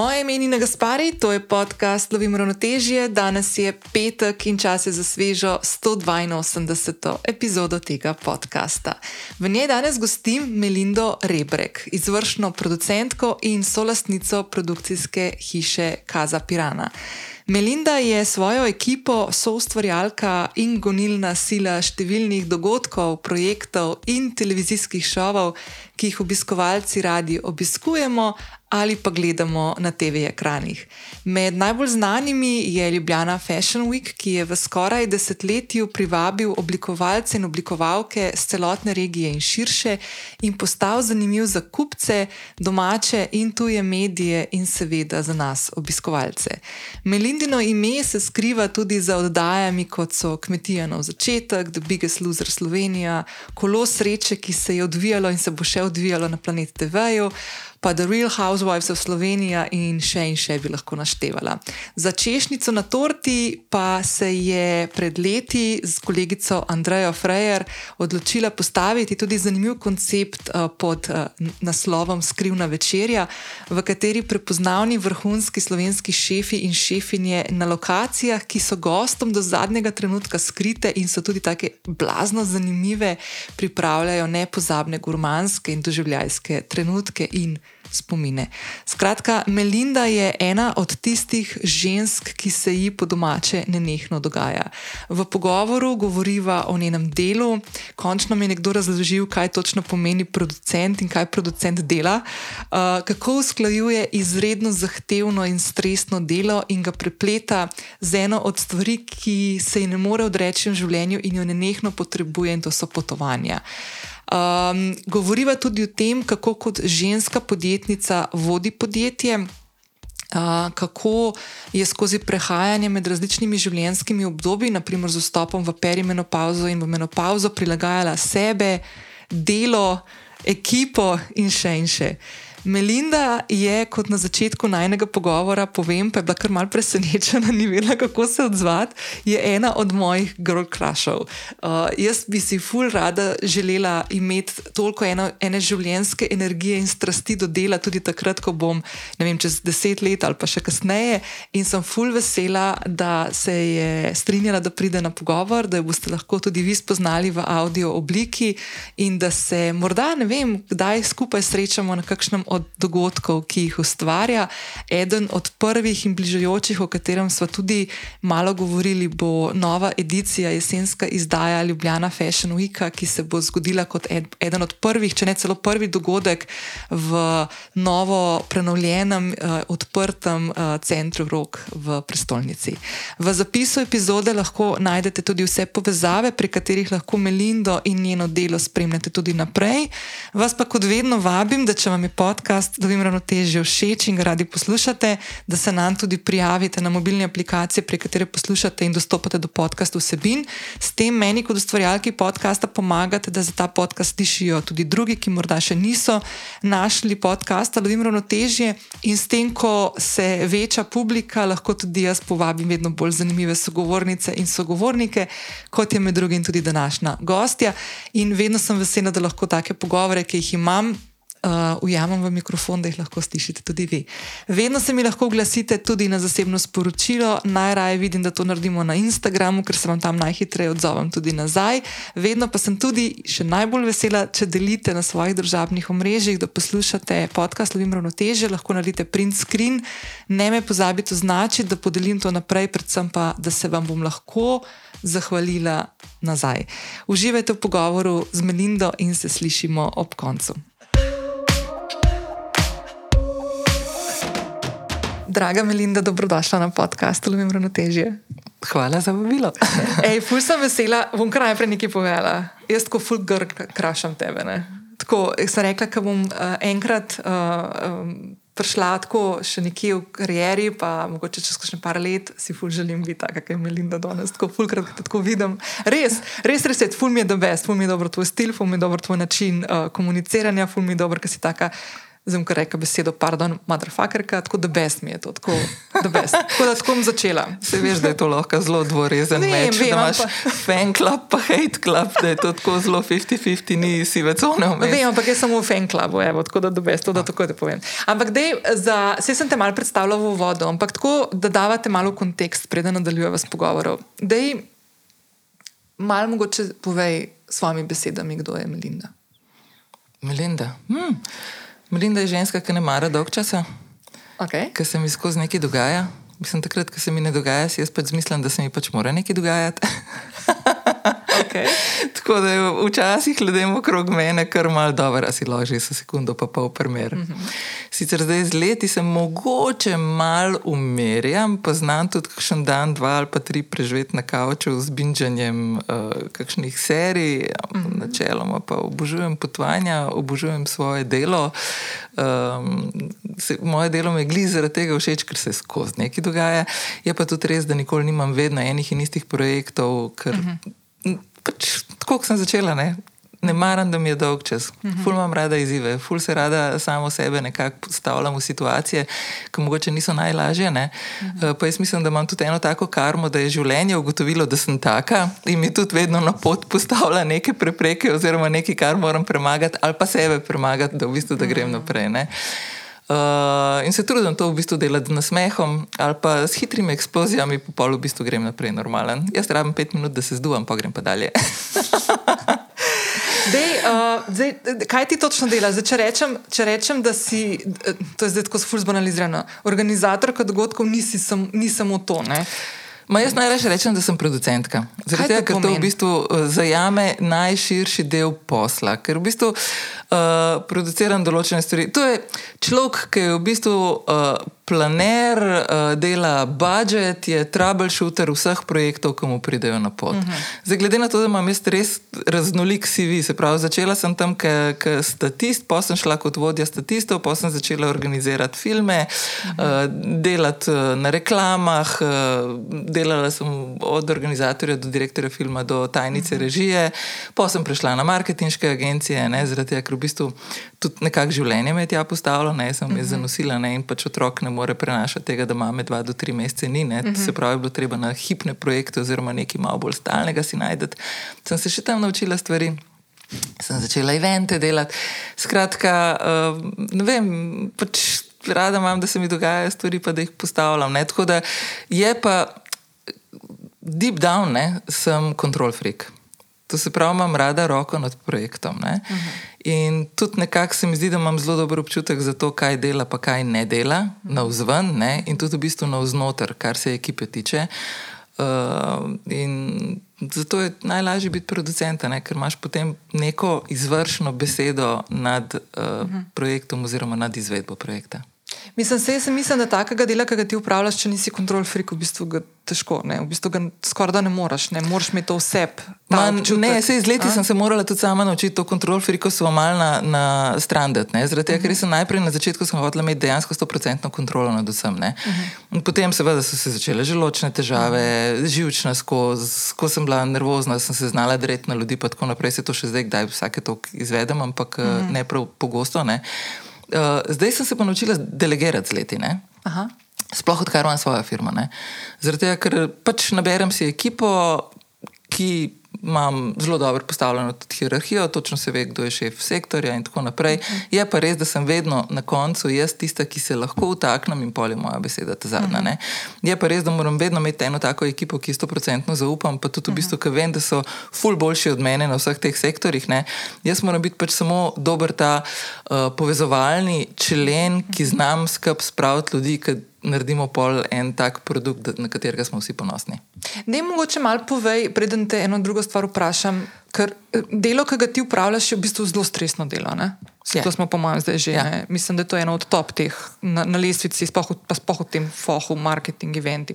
Moje ime je Nina Gaspari, to je podcast Lovim ravnotežje. Danes je petek in čas je za svežo 182. epizodo tega podcasta. V njej danes gostim Melindo Rebrek, izvršno producentko in solastnico produkcijske hiše Kaza Pirana. Melinda je svojo ekipo soustvarjalka in gonilna sila številnih dogodkov, projektov in televizijskih šovov, ki jih obiskovalci radi obiskujemo ali pa gledamo na TV ekranih. Med najbolj znanimi je Ljubljana Fashion Week, ki je v skoraj desetletju privabil oblikovalce in oblikovalke z celotne regije in širše in postal zanimiv za kupce, domače in tuje medije in seveda za nas, obiskovalce. Melindino ime se skriva tudi za oddajami, kot so Kmetija na začetek, The Biggest Loser Slovenija, Kolo sreče, ki se je odvijalo in se bo še odvijalo na planetu TV-ju pa The Real Housewives of Slovenija in še in še bi lahko naštevala. Za češnjico na torti pa se je pred leti z kolegico Andrejo Frejer odločila postaviti tudi zanimiv koncept uh, pod uh, naslovom Skrivna večerja, v kateri prepoznavni vrhunski slovenski šefi in šefinje na lokacijah, ki so gostom do zadnjega trenutka skrite in so tudi tako blazno zanimive, pripravljajo nepozabne gurmanske in doživljajske trenutke in spomine. Skratka, Melinda je ena od tistih žensk, ki se ji po domače nenehno dogaja. V pogovoru govoriva o njenem delu, končno mi je nekdo razložil, kaj točno pomeni producent in kaj producent dela, uh, kako usklajuje izredno zahtevno in stresno delo in ga prepleta z eno od stvari, ki se ji ne more odreči v življenju in jo nenehno potrebuje, in to so potovanja. Um, govoriva tudi o tem, kako kot ženska podjetnica vodi podjetje. Uh, kako je skozi prehajanje med različnimi življenjskimi obdobji, naprimer z vstopom v perimenopauzo in v menopauzo, prilagajala sebe, delo, ekipo in še in še. Uh, Melinda je, kot na začetku najnega pogovora, povem, pa je bila kar mal presenečena, ni vedela, kako se odzvati, je ena od mojih girl crushov. Uh, jaz bi si ful rada želela imeti toliko eno, ene življenjske energije in strasti do dela, tudi takrat, ko bom, ne vem, čez deset let ali pa še kasneje. In sem ful vesela, da se je strinjala, da pride na pogovor, da jo boste lahko tudi vi spoznali v audio obliki in da se morda, ne vem, kdaj skupaj srečamo na kakšnem od dogodkov, ki jih ustvarja. Eden od prvih in bližajočih, o katerem smo tudi malo govorili, bo nova edicija, jesenska izdaja Ljubljana Fashion Week, ki se bo zgodila kot eden od prvih, če ne celo prvi dogodek v novo, prenovljenem, uh, odprtem uh, centru Rok v prestolnici. V zapisu epizode lahko najdete tudi vse povezave, pri katerih lahko Melindo in njeno delo spremljate tudi naprej. Vas pa kot vedno vabim, da če vam je pot podcast, da vam ravnotežje všeč in ga radi poslušate, da se nam tudi prijavite na mobilne aplikacije, prek katere poslušate in dostopate do podcasta vsebin. S tem meni, kot ustvarjalki podcasta, pomagate, da za ta podcast slišijo tudi drugi, ki morda še niso našli podcasta, da vam ravnotežje in s tem, ko se veča publika, lahko tudi jaz povabim vedno bolj zanimive sogovornice in sogovornike, kot je med drugim tudi današnja gostja. In vedno sem vesela, da lahko take pogovore, ki jih imam, uh, ujamem v mikrofon, da jih lahko slišite tudi vi. Vedno se mi lahko oglasite tudi na zasebno sporočilo, najraje vidim, da to naredimo na Instagramu, ker se vam tam najhitreje odzovem tudi nazaj. Vedno pa sem tudi še najbolj vesela, če delite na svojih državnih omrežjih, da poslušate podcast Lovim ravnoteže, lahko naredite print screen, ne me pozabite označiti, da podelim to naprej, predvsem pa, da se vam bom lahko zahvalila nazaj. Uživajte v pogovoru z Melindo in se slišimo ob koncu. Draga Melinda, dobrodošla na podkastu Lumim Ravnotežje. Hvala za vabilo. Ej, ful sem vesela, bom kar najprej nekaj povedala. Jaz tako ful gr krašam tebe. Ne? Tako sem rekla, da bom uh, enkrat uh, um, prišla tako še nekje v karieri, pa mogoče čez kakšne par let si ful želim biti taka, kot je Melinda danes. Tako fulkrat te tako vidim. Res, res, res, ful mi je the best, ful mi je dobro tvoj stil, ful mi je dobro tvoj način uh, komuniciranja, ful mi je dobro, ker si taka Zdaj, ko rečem besedo, pardon, motherfuckerka, tako da best mi je to, tako da best. Tako da tako bom začela. Se veš, da je to lahko zelo dvorezen Vem, meč, vem, da imaš ampak- fan club, pa hate club, da je to tako zelo 50-50, ni si več vmes. Vem, ampak jaz sem v fan klubu, evo, tako da dobes, to da tako te povem. Ampak dej, za, vse sem te malo predstavljal v vodo, ampak tako, da davate malo kontekst, preden nadaljujeva s pogovorom. Dej, malo mogoče povej s svojimi besedami, kdo je Melinda. Melinda. Hm. Melinda je ženska, ki ne mara dolg časa, Okay. ki se mi skozi nekaj dogaja. Mislim, takrat, ko se mi ne dogaja, si jaz pač mislim, da se mi pač mora nekaj dogajati. Okay. Tako da je včasih ljudem okrog mene kar mal dobro, a si loži za sekundo, pa pol primer. Mm -hmm. Sicer zdaj z leti se mogoče mal umirjam, pa znam tudi kakšen dan, dva ali pa tri preživeti na kavču z binžanjem uh, kakšnih serij, mm -hmm. načeloma pa obožujem potovanja, obožujem svoje delo. Um, se, moje delo me gli zaradi tega všeč, ker se skozi nekaj dogaja. Je pa tudi res, da nikoli nimam vedno enih in istih projektov, ker mm -hmm. Pač, tako kot sem začela. Ne? Ne maram, da mi je dolg čas. Ful imam rada izzive, ful se rada samo sebe nekako postavljam v situacije, ki mogoče niso najlažje. Ne? Uh, pa jaz mislim, da imam tudi eno tako karmo, da je življenje ugotovilo, da sem taka in mi tudi vedno na pot postavlja neke prepreke oziroma nekaj, kar moram premagati ali pa sebe premagati, da v bistvu da grem naprej. Ne? Uh, in se trudim to v bistvu delati z nasmehom ali pa s hitrimi eksplozijami, pa pol v bistvu grem naprej normalen. Jaz rabim pet minut, da se zduvam, pa grem pa dalje. Dej, uh, zdaj, kaj ti točno delaš? Zdaj, če, rečem, če rečem, da si, eh, to je zdaj tako fulz banalizirano, organizatorka dogodkov, nisi sam, ni samo to. Ne? Ma jaz najraje rečem, da sem producentka. Zaradi tega, ker to v pomeni? bistvu uh, zajame najširši del posla, ker v bistvu uh, produciram določene stvari. To je človek, ki je v bistvu uh, planer, uh, dela budžet, je troubleshooter vseh projektov, ki mu pridejo na pot. Uh -huh. Zdaj, glede na to, da imam jaz res raznolik CV, se pravi, začela sem tam kot statist, potem sem šla kot vodja statistov, potem sem začela organizirati filme, uh -huh. uh, delati uh, na reklamah, delala sem od organizatorja do direktorja filma do tajnice uh -huh. režije, potem sem prešla na marketinške agencije, ne, zaradi tega, ker v bistvu tudi nekako življenje me je tja postavilo, ne, sem uh -huh. zanosila ne, in pač otrok ne more prenašati tega, da mame dva do tri mesece ni. Ne, uh -huh. Se pravi, bilo treba na hipne projekte oziroma nekaj malo bolj stalnega si najdete. Sem se še tam naučila stvari. Sem začela evente delati. Skratka, uh, ne vem, pač rada imam, da se mi dogajajo stvari, pa da jih postavljam. Ne? Tako da je pa deep down, ne, sem control freak. To se pravi, imam rada roko nad projektom. Uh -huh. In tudi nekako se mi zdi, da imam zelo dober občutek za to, kaj dela, pa kaj ne dela, uh -huh. na vzven, ne? in tudi v bistvu na vznoter, kar se ekipe tiče. Uh, in zato je najlažje biti producent, ne? ker imaš potem neko izvršno besedo nad uh, uh -huh. projektom oziroma nad izvedbo projekta. Mislim, se, jaz mislim, da takega dela, ki ga ti upravljaš, če nisi kontrol frik, v bistvu ga težko. Ne? V bistvu ga skoraj da ne moreš, ne moraš imeti to vse. Ne, se iz leti A? sem se morala tudi sama naučiti to kontrol friko, so malo na, na strandet. Zaradi tega, uh -huh. ker sem najprej na začetku sem hotela imeti dejansko 100% kontrolo nad vsem. Uh -huh. Potem seveda so se začele želočne težave, -huh. živčna skozi, ko sem bila nervozna, sem se znala dreti na ljudi, pa tako naprej se to še zdaj, kdaj vsake to izvedem, ampak uh -huh. ne prav pogosto. Ne. Uh, zdaj sem se pa naučila delegirati z leti. Sploh odkar imam svojo firmo. Ne? Zaradi tega, ker pač naberem si ekipo, ki imam zelo dobro postavljeno tudi hierarhijo, točno se ve, kdo je šef sektorja in tako naprej. -huh. Je pa res, da sem vedno na koncu jaz tista, ki se lahko vtaknem in pol je moja beseda ta zadnja. Uh -huh. Je pa res, da moram vedno imeti eno tako ekipo, ki sto procentno zaupam, pa tudi v bistvu, ker vem, da so ful boljši od mene na vseh teh sektorjih. Ne? Jaz moram biti pač samo dober ta uh, povezovalni člen, ki znam skrb spraviti ljudi, naredimo pol en tak produkt, na katerega smo vsi ponosni. Ne, mogoče malo povej, preden te eno drugo stvar vprašam. Ker delo, ki ga ti upravljaš, je v bistvu zelo stresno delo. Yeah. To smo, po mojem, zdaj že. Yeah. Mislim, da je to eno od top teh na, na lestvici, pa spoh v tem fohu, marketing, eventi.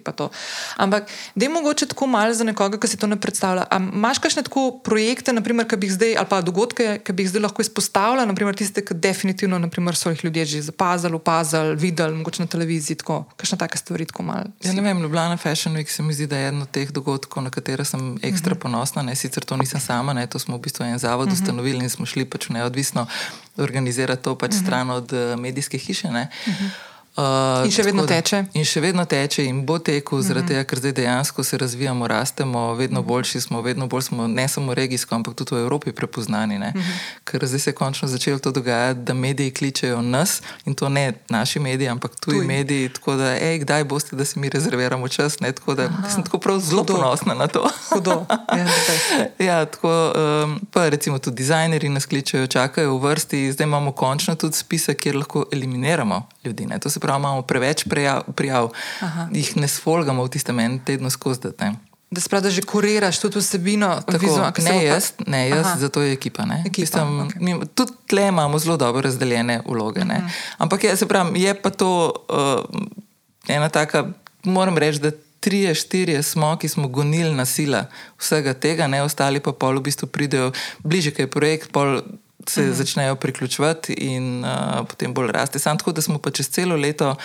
Ampak, da je mogoče tako malo za nekoga, ki si to ne predstavlja. A imaš kakšne tako projekte, naprimer, ki bi jih zdaj, ali pa dogodke, ki bi jih zdaj lahko izpostavljala, naprimer tiste, ki definitivno naprimer, so jih ljudje že zapazili, opazili, videli, mogoče na televiziji, tako, kakšne take stvari, tako malo. Ja, ne vem, Ljubljana Fashion Week se mi zdi, da je eden od teh dogodkov, na katere sem ekstra uh -huh. ponosna. Ne, sicer to nisem sama, ne, to smo v bistvu en zavod uh -huh. ustanovili in smo šli pač neodvisno organizira to pač uh -huh. stran od uh, medijske hiše. Uh -huh. Uh, in še vedno da, teče. In še vedno teče, in bo tekel, zaradi mm -hmm. tega, ker zdaj dejansko se razvijamo, rastemo, vedno mhm. boljši smo, vedno bolj smo, ne samo regijsko, ampak tudi v Evropi prepoznani. Mm -hmm. Ker zdaj se je končno začelo to dogajati, da mediji kličejo nas in to ne naši mediji, ampak tuji Tuj. mediji. Tako da, ej, kdaj boste, da si mi rezerviramo čas? Ne, tako da sem tako prav zelo ponosna na to. ja, ja, tako, um, pa recimo tudi dizajnerji nas kličejo, čakajo v vrsti, zdaj imamo končno tudi spisek, kjer lahko eliminiramo ljudi. Ne. To se pravi, imamo preveč prijav, prijav jih ne sfolgamo v tistem enem tednu skozi. Da spravi, da že kuriraš tudi vsebino, tako vizual, ne, jaz, ne jaz, Aha. zato je ekipa. ekipa Mislim, okay. mi, tudi tle imamo zelo dobro razdeljene vloge. Uh mhm. -huh. Ampak je, pravim, je pa to uh, ena taka, moram reči, da tri, štiri smo, ki smo gonili na sila vsega tega, ne ostali pa pol v bistvu pridejo bliže, kaj je projekt. Pol, se mhm. začnejo priključevati in uh, potem bolj rasti. Sam tako, da smo pa čez celo leto,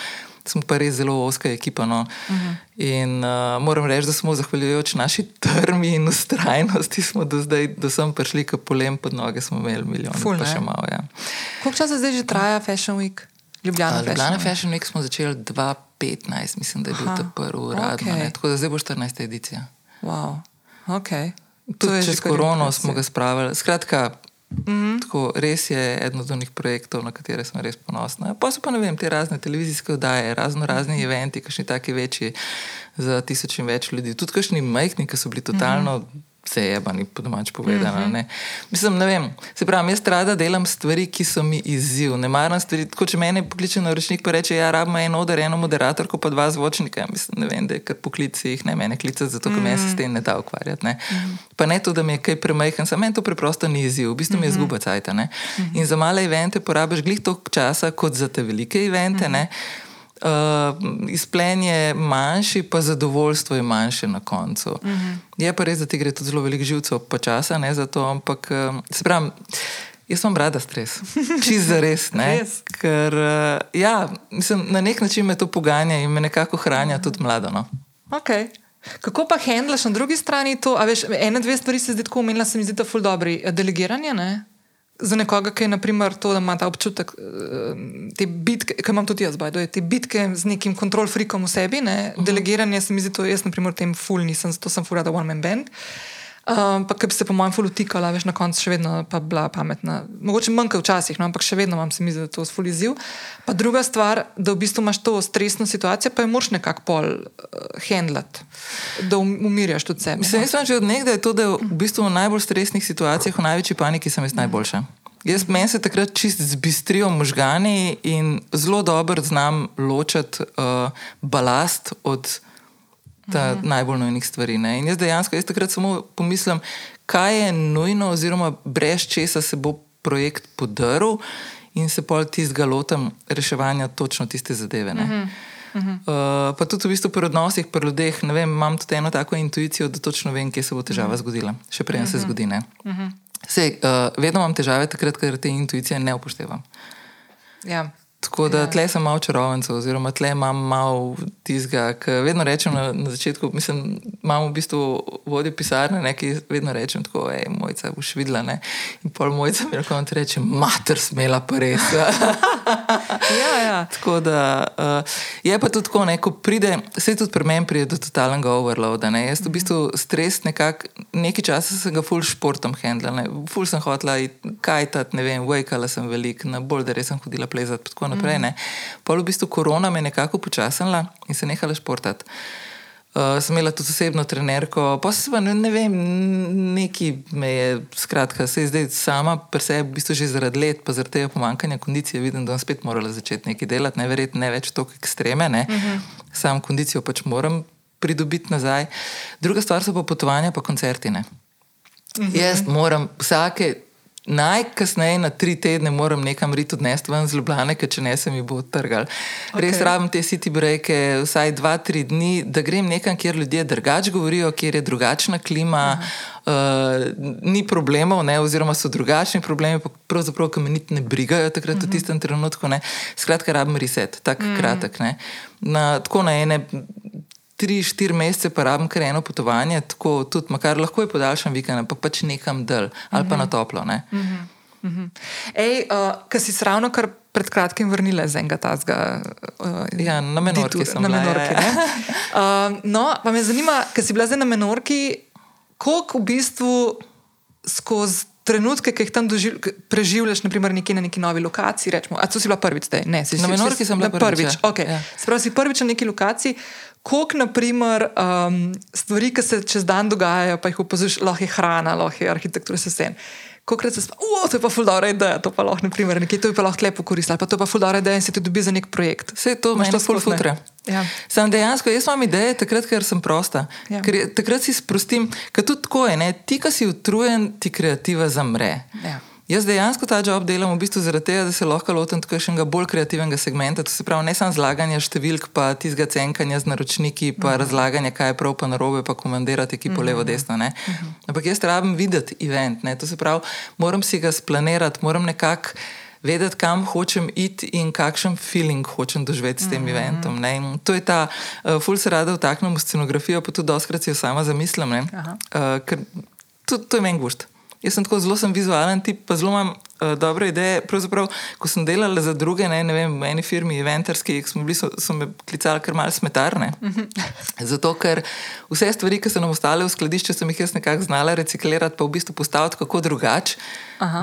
smo pa res zelo oska ekipa. No. Uh mhm. -huh. In uh, moram reči, da smo zahvaljujoč naši trmi in ustrajnosti, smo do zdaj, da sem prišli, ko polem pod noge, smo imeli milijon, Ful, pa še malo. Ja. Koliko časa zdaj že traja Fashion Week? Ljubljana, uh, Ljubljana Fashion Week smo začeli 2015, mislim, da je bil ta prvi uradno. Okay. Tako da zdaj bo 14. edicija. Wow. Okay. Tudi čez korono smo ga spravili. Skratka, Mm -hmm. Tako, res je eden od njih projektov, na katere sem res ponosna. Pa so pa ne vem, te razne televizijske oddaje, razno razni mm -hmm. eventi, kakšni taki večji za tisoč in več ljudi. Tudi kakšni majhni, ki so bili totalno. Mm -hmm vse je pa ni po domač povedano. Mm -hmm. ne. Mislim, ne vem, se pravi, jaz rada delam stvari, ki so mi izziv. Ne maram stvari, tako če meni pokliče na rečnik, pa reče, ja, rabimo en oder, eno moderatorko, pa dva zvočnika. Mislim, ne vem, da je kar poklici jih ne mene klicati, zato ker mm -hmm. me se s tem ne da ukvarjati. Ne. Mm -hmm. Pa ne to, da mi je kaj premajhen, samo meni to preprosto ni izziv, v bistvu mi je mhm. zguba cajt. Mm -hmm. In za male evente porabiš glih toliko časa, kot za te velike evente. Mm -hmm. Uh, izplen je manjši, pa zadovoljstvo je manjše na koncu. Uh mhm. -huh. Je pa res, da ti gre tudi zelo veliko živcev, počasa, ne za to, ampak uh, se pravi. Jaz sem brada stres, čist za res. Ker uh, ja, mislim, na nek način me to poganja in me nekako hranja uh -huh. tudi mlado. No. Okay. Kako pa handlaš na drugi strani to? Veš, ena, dve stvari se zdi tako umenila, se mi zdi, da je ful dobri. Delegiranje, ne? Za nekoga, ki je naprimer, to, da ima ta občutek, eh, te bitke, ki imam tudi jaz, bajdo, te bitke z nekim kontrol freakom v sebi, ne, uh mhm. -huh. delegiranje, se mi zdi, to jaz, naprimer, tem ful nisem, zato sem furada one man band. Uh, Um, pa ki bi se po mojem fulu tikala, veš, na koncu še vedno pa bila pametna. Mogoče manjka včasih, no, ampak še vedno imam se mi zdi, da to je ful izziv. Pa druga stvar, da v bistvu imaš to stresno situacijo, pa je moraš nekako pol uh, handlat, da um, umirjaš tudi sebe. Mislim, jaz sem že od nekdaj to, da v bistvu v najbolj stresnih situacijah, v največji paniki sem jaz najboljša. Jaz meni se takrat čist zbistrijo možgani in zelo dobro znam ločati uh, balast od ta mhm. najbolj nujnih stvari. Ne? In jaz dejansko, jaz takrat samo pomislim, kaj je nujno, oziroma brez česa se bo projekt podaril, in se pol tistega lotem reševanja točno tiste zadeve. Uh, pa tudi v bistvu pri odnosih, pri ljudeh, vem, imam tudi eno tako intuicijo, da točno vem, kje se bo težava uh -huh. zgodila, še prej uh -huh. se zgodi. Uh -huh. Sej, uh, vedno imam težave, takrat, ker te intuicije ne upoštevam. Ja. Tako da ja. tle sem malo čarovnico, oziroma tle imam malo tizga, ki vedno rečem na, na začetku. Mislim, imamo v bistvu vodje pisarne, nekaj vedno rečem tako, hej, mojca, boš videla. Ne? In pol mojca mi lahko reče, mater, smela pa res. ja, ja. Tako da uh, je pa tudi tako, ne, ko pride, se tudi pri meni pride do totalnega overloada. Ne? Jaz v bistvu stres nekako, nekaj časa sem ga full športom handla, full sem hotla kajtat, ne vem, vajkala sem veliko, na bolj da res sem hodila plezati naprej. Mm. Pol v bistvu korona me je nekako počasnila in se nehala športati. Uh, sem imela tudi osebno trenerko, pa se ne, ne vem, neki me je, skratka, se je zdaj sama, pa se je v bistvu že zaradi let, pa zaradi tega pomankanja kondicije, vidim, da bom spet morala začeti nekaj delati, ne verjetno ne več tako ekstreme, ne. Uh -huh. sam kondicijo pač moram pridobiti nazaj. Druga stvar so pa potovanja, pa koncertine. Uh -huh. Jaz moram vsake Najkasneje na tri tedne moram nekam riti odnesti ven z Ljubljana, ker če ne se mi bo trgal. Okay. Res rabim te city breke, vsaj dva, tri dni, da grem nekam, kjer ljudje drugače govorijo, kjer je drugačna klima, uh, ni problemov, ne, oziroma so drugačni problemi, pravzaprav, ki me niti ne brigajo takrat uh -huh. v mhm. tistem trenutku. Ne. Skratka, rabim reset, tako uh mhm. -huh. kratek. Na, tako na ene tri, štiri mesece pa rabim kar eno potovanje, tako tudi, makar lahko je podaljšan vikend, ampak pač nekam dol ali pa uh -huh. na toplo. Ne? Uh -huh. Ej, uh, ki si se ravno kar pred kratkim vrnila z enega tazga. Uh, Ja, na menorki sem na bila, ja, menorki. ja. ne? Uh, no, pa me zanima, ker si bila zdaj na menorki, koliko v bistvu skozi. Trenutke, ki jih tam doživ, preživljaš, naprimer, nekje na neki novi lokaciji. Rečemo, a to si bila prvič zdaj? Ne, si, Na si- Menorki si- sem bila prvič, prvič. ja. Okay. Ja. Sprav si prvič na neki lokaciji. Koliko, naprimer, um, stvari, ki se čez dan dogajajo, pa jih opaziš, lahko je hrana, lahko je arhitektura, se vse. Kolikrat se spomniš, to je pa fuldora ideja, to pa lahko, naprimer, nekje to je pa lahko lepo koristiti, ali pa to je pa fuldora ideja in se ti dobi za nek projekt. Vse to Imaš meni ful sploh ne? futre. Ja. Sam dejansko, jaz imam ideje takrat, ker sem prosta. Ja. Ker takrat si sprostim, ker tudi tako je, ne? ti, ki si utrujen, ti kreativa zamre. Ja. Jaz dejansko ta job delam v bistvu zaradi tega, da se lahko lotim kakšnega bolj kreativnega segmenta. To se pravi, ne samo zlaganja številk, pa tizga cenkanja z naročniki, pa uh -huh. razlaganja, kaj je prav, pa narobe, pa komandirati ekipo uh -huh. levo, desno. Uh -huh. Ampak jaz rabim videti event. Ne? To se pravi, moram si ga splanirati, moram nekako vedeti, kam hočem iti in kakšen feeling hočem doživeti s tem mm -hmm. eventom. Ne? In to je ta, uh, ful se rada vtaknem v scenografijo, pa tudi doskrat si jo sama zamislim, uh, ker to, to je meni gušt. Jaz sem tako zelo sem vizualen tip, pa zelo imam uh, dobre ideje. Pravzaprav, ko sem delala za druge, ne, ne vem, v eni firmi, eventarski, smo bili, so, so me klicali kar malce smetarne. Zato, ker vse stvari, ki so nam ostale v skladišču, sem jih jaz nekako znala reciklirati, pa v bistvu postaviti kako drugače,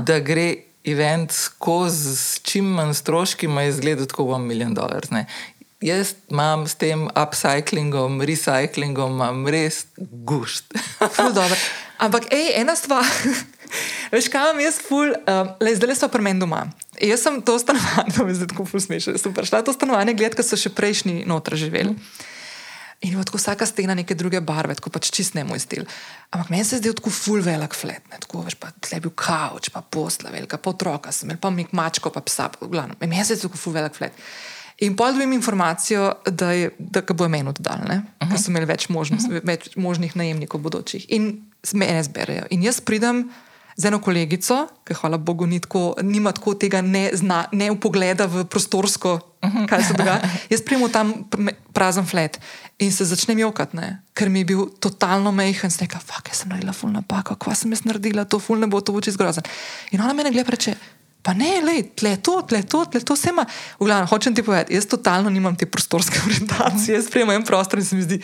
da gre event skozi s čim manj stroški, ima izgled tako v milijon dolarjev. Jaz imam s tem upcyklingom, recyklingom, imam res gušt. Ampak, ej, ena stvar, veš, kaj imam jaz, ful, um, le zdaj smo pri meni doma. Jaz sem to stanovanje, to me zdaj tako ful smešno, sem prišla to stanovanje gledati, ker so še prejšnji noter živeli. In je tako vsaka stena neke druge barve, tako pač čist ne moj stil. Ampak meni se je zdel tako ful velik flet, ne, tako veš, pa tle bil kavč, pa posla velika, pa otroka sem imel, pa mek mačko, pa psa, pa v glavnem. Meni se je zdel tako ful velik flet. In pol dobim informacijo, da, je, da ga bo meni oddal, uh -huh. ker so imeli več, možnost, uh -huh. več možnih najemnikov bodočih. In mene zberejo. In jaz pridem z eno kolegico, ki hvala Bogu ni tako, nima tako tega ne, zna, ne upogleda v prostorsko, kaj se dogaja. Jaz pridem v tam pr- prazen flet in se začnem jokati, ne? ker mi je bil totalno mehen, sem rekel, fuck, jaz sem naredila ful napako, kva sem jaz naredila, to ful ne bo, to bo čez grozen. In ona mene gleda reče. Pa ne, lej, tle to, tle to, tle to, vse ima. V glavnem, hočem ti povedati, jaz totalno nimam te prostorske orientacije, jaz sprejemam en prostor in se mi zdi,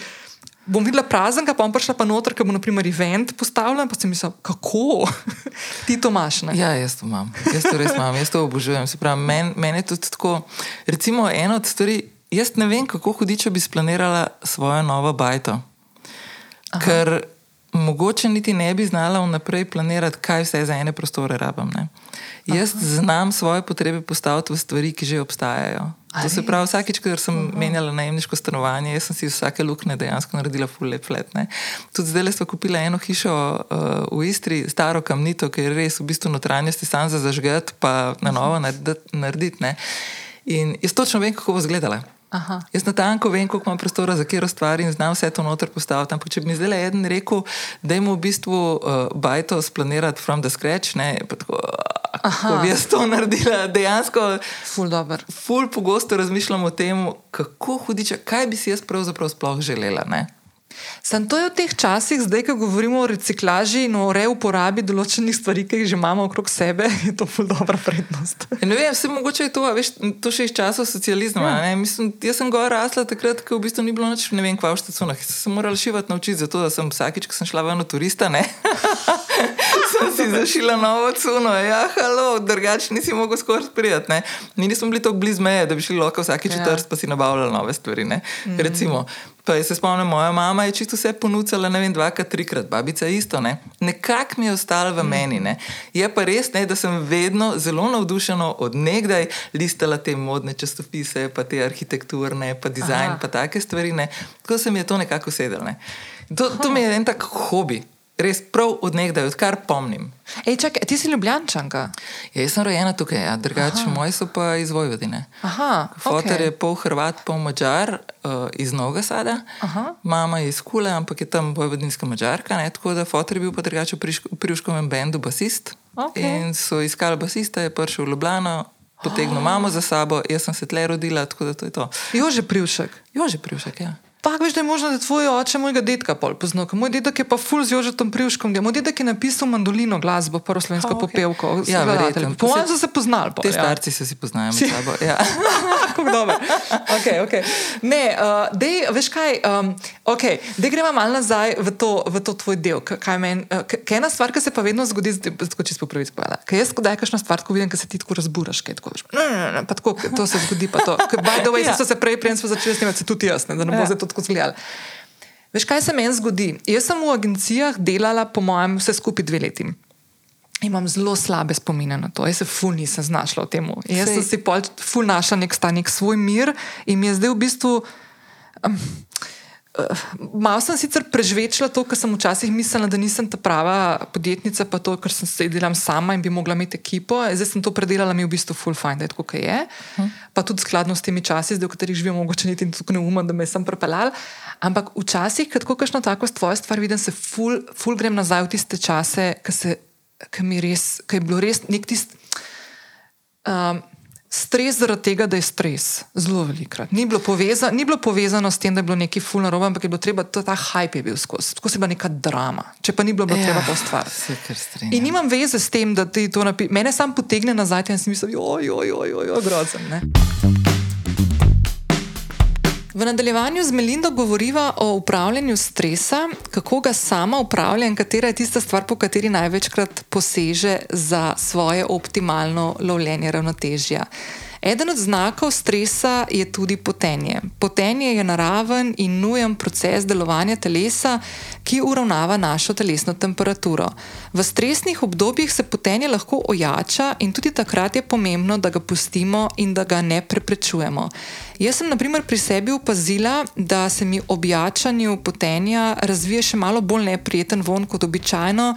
bom videla prazen, pa bom prišla pa noter, ker bo naprimer event postavljen, pa si mislila, kako ti to imaš. Ne? Ja, jaz to imam, jaz to res imam, jaz to obožujem. Se pravi, meni men je tudi tako. Recimo, ena od stvari, jaz ne vem, kako hudiče bi splanirala svojo novo bajto. Aha. Ker mogoče niti ne bi znala vnaprej planirati, kaj vse za ene prostore rabim. Ne? Jaz Aha. znam svoje potrebe postaviti v stvari, ki že obstajajo. To se pravi, vsakič, ko sem uh -huh. menjala najemniško stanovanje, jaz sem si vsake luknje dejansko naredila full lep flat. Ne. Tudi zdaj smo kupili eno hišo uh, v Istri, staro kamnito, ki je res v bistvu notranjosti sam za zažgati, pa na novo narediti. narediti ne. In jaz točno vem, kako bo izgledala. Aha. Jaz na tanko vem, koliko imam prostora za kjer stvar in znam vse to noter postaviti. Ampak če bi mi zdaj le en rekel, da jim v bistvu uh, bajto splanirati from the scratch, ne, pa tako, kako bi jaz to naredila, dejansko. Ful dober. Ful pogosto razmišljam o tem, kako hudiče, kaj bi si jaz pravzaprav sploh želela. Ne? Sam to je v teh časih, zdaj, ko govorimo o reciklaži in o reuporabi določenih stvari, ki jih že imamo okrog sebe, je to ful dobra prednost. Ja, Ne vem, vse mogoče je to, a veš, to še iz časov socializma. Ja. Mislim, jaz sem gor rasla takrat, ko v bistvu ni bilo nič, ne vem, kva v štacunah. Sem se morala šivati naučiti, zato da sem vsakič, ko sem šla ven od turista, ne. sem si zašila novo cuno, ja, halo, drugače nisi mogel skoraj prijeti, ne. Mi nismo bili tako blizu meje, da bi šli lahko vsakič Ja. četrst, pa si nabavljali nove stvari, ne. Mm. Recimo. Pa jaz se spomnim, moja mama je čisto vse ponudila, ne vem, dvakrat, trikrat, babica isto. Ne? Nekako mi je ostalo v meni. Ne? Je pa res, ne, da sem vedno zelo navdušena od nekdaj listala te modne časopise, pa te arhitekturne, pa dizajn, Aha. pa take stvari. Ne? Tako se mi je to nekako usedelo. Ne? To, to mi je en tak hobi. Res prav od nekdaj, odkar pomnim. Ej, čakaj, ti si ljubljančanka. Ja, jaz sem rojena tukaj, ja, drugače moji so pa iz Vojvodine. Aha, Fotor okej. je pol Hrvat, pol Mačar uh, iz Novega Sada, Aha. mama je iz Kule, ampak je tam vojvodinska Mačarka. Ne? Tako da Fotor je bil pa drugače v Priško- v Priuškovem bendu basist. Okej. In so iskali basista, je prišel v Ljubljano, potegnil mamo za sabo, jaz sem se tle rodila, tako da to je to. Jože Privšek. Jože Priušek, ja. Pa veš, da je možno, da je tvoj oče mojega dedka pol poznal. ker Moj dedek je pa ful z Jožetom Privškom. Moj dedek je napisal mandolino glasbo, prvo slovensko A, okay. popevko. Ja, verjetno. Po mojem so se poznali. Pol, Te ja. starci se si poznajo med sabo. Ja. Kako dobro. Okay, okay. Ne, uh, dej, veš kaj, um, okay, da gremo malo nazaj v to, v to tvoj del. Kaj men, uh, kaj ena stvar, ki se pa vedno zgodi, tako čisto po prvi spovala. Kaj jaz, kdaj kakšna stvar, ko vidim, da se ti tako razburaš, kaj tako veš. Ne, ne, ne, ne, pa tako, to se zgodi, pa to. Ker, By the way, Ja. so se prej, preden smo začeli snemati, se tudi jaz, ne, da ne bo Ja. ja. zdaj to tako zgledalo. Veš, kaj se meni zgodi? Jaz sem v agencijah delala, po mojem, vse skupaj dve leti. Imam zelo slabe spomine na to, jaz se ful nisem znašla v tem. Jaz Sej- sem si pol ful našla nek, sta, nek svoj mir in mi je zdaj v bistvu. Um, Malo sem sicer prežvečila to, kar sem včasih mislila, da nisem ta prava podjetnica, pa to, ker sem se delam sama in bi mogla imeti ekipo. Zdaj sem to predelala, mi je v bistvu full fine, da je tako, kot je. Pa tudi skladno s temi časi, zdaj, v katerih živimo, mogoče niti tako ne umem, da me sem prepeljal. Ampak včasih, ko kakšno tako tvojo stvar vidim, se full, full grem nazaj v tiste čase, ki je bilo res nek tisti. Um, Stres zaradi tega, da je stres, zelo velikrat. Ni bilo, poveza, ni bilo povezano s tem, da je bilo nekaj fulno roba, ampak je bilo treba, to, ta hype je bil skozi, skozi je bila neka drama, če pa ni bilo, bilo ja, treba to stvar. Se. In nimam veze s tem, da ti to napišeš. Mene sam potegne nazaj in si mislim, oj, oj, oj, oj, oj grozen. Ne? V nadaljevanju z Melindo govoriva o upravljanju stresa, kako ga sama upravlja in katera je tista stvar, po kateri največkrat poseže za svoje optimalno lovljenje ravnotežja. Eden od znakov stresa je tudi potenje. Potenje je naraven in nujen proces delovanja telesa, ki uravnava našo telesno temperaturo. V stresnih obdobjih se potenje lahko ojača in tudi takrat je pomembno, da ga pustimo in da ga ne preprečujemo. Jaz sem naprimer pri sebi opazila, da se mi ob jačanju potenja razvije še malo bolj neprijeten von kot običajno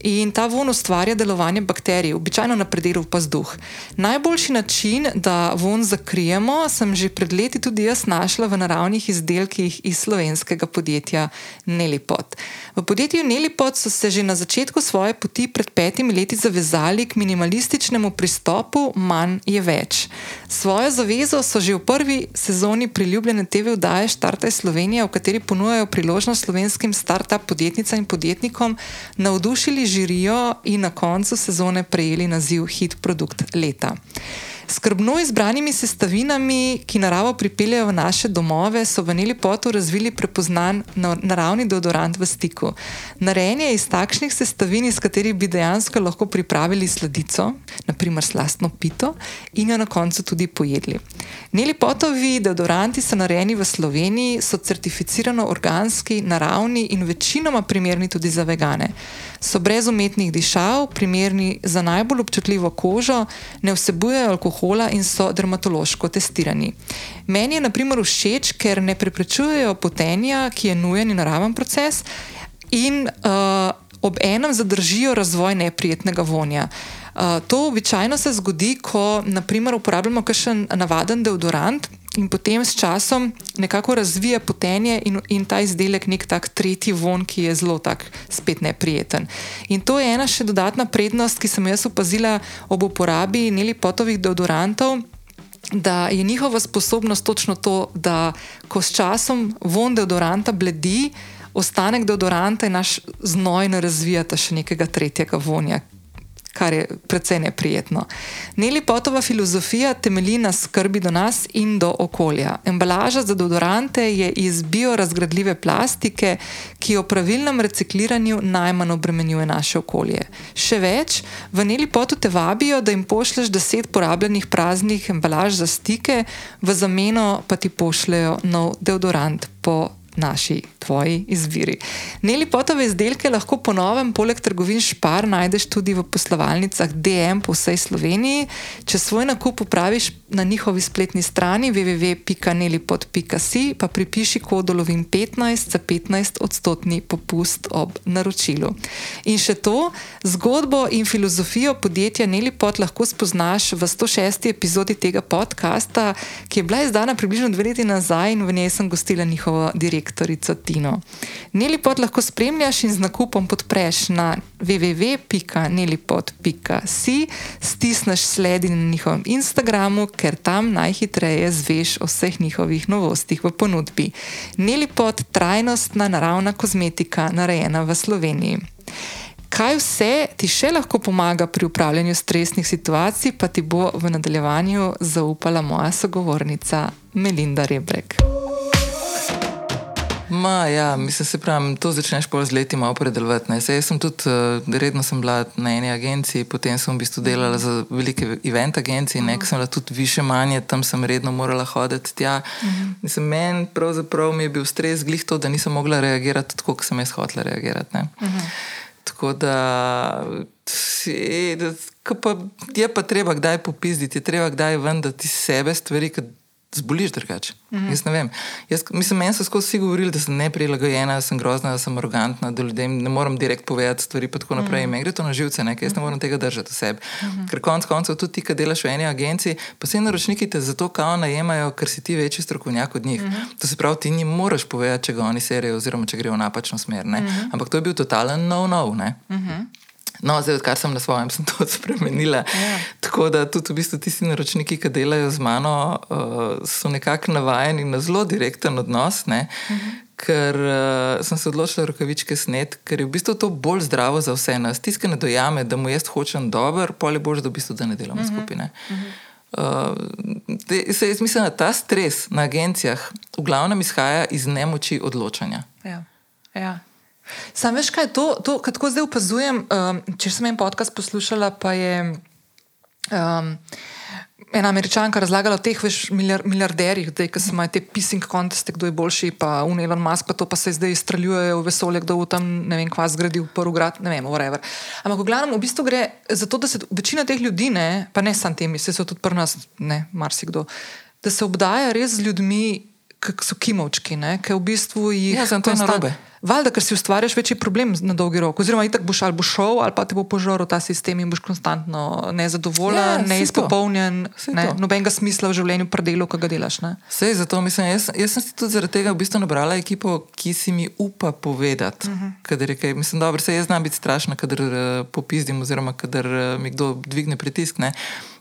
in ta von ustvarja delovanje bakterij, običajno na predelu pazduh. Najboljši način, da von zakrijemo, sem že pred leti tudi jaz našla v naravnih izdelkih iz slovenskega podjetja Nelipot. V podjetju Nelipot so se že na začetku svoje poti pred petimi leti zavezali k minimalističnemu pristopu manj je več. Svojo zavezo so že v prvi sezoni priljubljene TV vdaje Štartaj Slovenija, v kateri ponujajo priložnost slovenskim start-up podjetnicam in podjetnikom, navdušili žirijo in na koncu sezone prejeli naziv Hit Produkt leta. Skrbno izbranimi sestavinami, ki naravo pripeljejo v naše domove, so v Nelipotu razvili prepoznan na- naravni deodorant v stiku. Narejen je iz takšnih sestavin, iz katerih bi dejansko lahko pripravili sladico, naprimer slastno pito, in jo na koncu tudi pojedli. Nelipotovi deodoranti so narejeni v Sloveniji, so certificirano organski, naravni in večinoma primerni tudi za vegane. So brez umetnih dišav, primerni za najbolj občutljivo kožo, ne vsebujejo alkohola in so dermatološko testirani. Meni je naprimer všeč, ker ne preprečujejo potenja, ki je nujen in naraven proces, in uh, ob enem zadržijo razvoj neprijetnega vonja. Uh, to običajno se zgodi, ko naprimer uporabljamo kakšen navaden deodorant in potem s časom nekako razvija potenje in, in ta izdelek nek tak tretji von, ki je zelo tak spet neprijeten. In to je ena še dodatna prednost, ki sem jaz opazila ob uporabi nelipotovih deodorantov. Da je njihova sposobnost točno to, da ko s časom von deodoranta bledi, ostanek deodoranta in naš znoj ne razvijata še nekega tretjega vonja, kar je precej neprijetno. Neli Potova filozofija temelji na skrbi do nas in do okolja. Embalaža za deodorante je iz biorazgradljive plastike, ki o pravilnem recikliranju najmanj obremenjuje naše okolje. Še več, v Neli Potu te vabijo, da jim pošleš deset porabljenih praznih embalaž za stike, v zameno pa ti pošljajo nov deodorant po naši, tvoji izbiri. Neli potove izdelke lahko po novem, poleg trgovin Špar, najdeš tudi v poslovalnicah DM po vsej Sloveniji. Če svoj nakup upraviš na njihovi spletni strani www.nelipot.si, pa pripiši kodolovim 15 za 15 odstotni popust ob naročilu. In še to, zgodbo in filozofijo podjetja Nelipot lahko spoznaš v 106. epizodi tega podcasta, ki je bila izdana približno dve leti nazaj in v njej sem gostila njihovo direktorico Tino. Nelipot lahko spremljaš in z nakupom podpreš na www.nelipot.si, stisneš sledi na njihovem Instagramu, ker tam najhitreje zveš o vseh njihovih novostih v ponudbi. Nelipod, trajnostna naravna kozmetika, narejena v Sloveniji. Kaj vse ti še lahko pomaga pri upravljanju stresnih situacij, pa ti bo v nadaljevanju zaupala moja sogovornica Melinda Rebrek. Ma, ja, mislim, se pravi, to začneš pa z leti malo predelovati. Jaz sem tudi, uh, redno sem bila na eni agenciji, potem sem v bistvu delala za velike event agencije, nekaj sem bila tudi više manje, tam sem redno morala hoditi tja. Mislim, meni pravzaprav mi je bil stres glih to, da nisem mogla reagirati tako, kot sem jaz hotela reagirati. Ne. Tako da, je, pa, je pa treba kdaj popizditi, je treba kdaj ven, da ti sebe stvari, ki zboliš drugače. Mm -hmm. Jaz ne vem. Jaz, mislim, meni so skozi vsi govorili, da sem neprilagojena, da sem grozna, da sem arogantna, da ljudem ne morem direkt povedati stvari. Pa tako naprej. Mm -hmm. Me gre to na živce, ne? jaz ne morem tega držati v sebi. Mm -hmm. Ker konec koncev tudi ti, ki delaš v eni agenciji, pa se naročniki te zato kao najemajo, ker si ti večji strokovnjak od njih. Mm -hmm. To se pravi, ti jim moraš povedati, če ga oni serijo, oziroma če grejo v napačno smer. Mm -hmm. Ampak to je bil totalen no-no. No, zdaj, odkar sem na svojem, sem to spremenila. Ja. Tako da tudi v bistvu tisti naročniki, ki delajo z mano, uh, so nekako navajeni na zelo direkten odnos. Uh -huh. Ker uh, sem se odločila rokavičke snet, ker je v bistvu to bolj zdravo za vse nas. Tiskane dojame, da mu jaz hočem dober, polje bož, da v bistvu da ne delamo uh -huh. skupine. Uh -huh. uh, se, jaz mislim, da ta stres na agencijah v glavnem izhaja iz nemoči odločanja. Ja. Ja. Sam veš, kaj je to, to kar tako zdaj opazujem. Um, če sem en podcast poslušala, pa je um, ena američanka razlagala o teh veš, milijar, milijarderjih, da imajo te pissing konteste, kdo je boljši, pa un Elon Musk, pa to pa se zdaj streljujejo v vesolje, kdo bo tam ne vem, kva zgradil prvi grad, ne vem, whatever. Ampak v glavnem, v bistvu gre za to, da se večina teh ljudi, ne, pa ne samo temi, se so tudi pri nas, ne, marsikdo, da se obdaja res z ljudmi, ki so kimovčki, ki v bistvu jih. Ja, to narobe. Valjda, ker si ustvarjaš večji problem na dolgi rok. Oziroma, itak boš ali bo šel, ali pa te bo požrl ta sistem in boš konstantno nezadovoljen, ja, neizpopolnjen, ne, nobenega smisla v življenju, pri delu, ki ga delaš. Sej, zato mislim, jaz, jaz sem si tudi zaradi tega v bistvu nabrala ekipo, ki si mi upa povedati. Uh mhm. -huh. Mislim, da se jaz znam biti strašna, kadar uh, popizdim, oziroma kadar uh, mi kdo dvigne pritisk.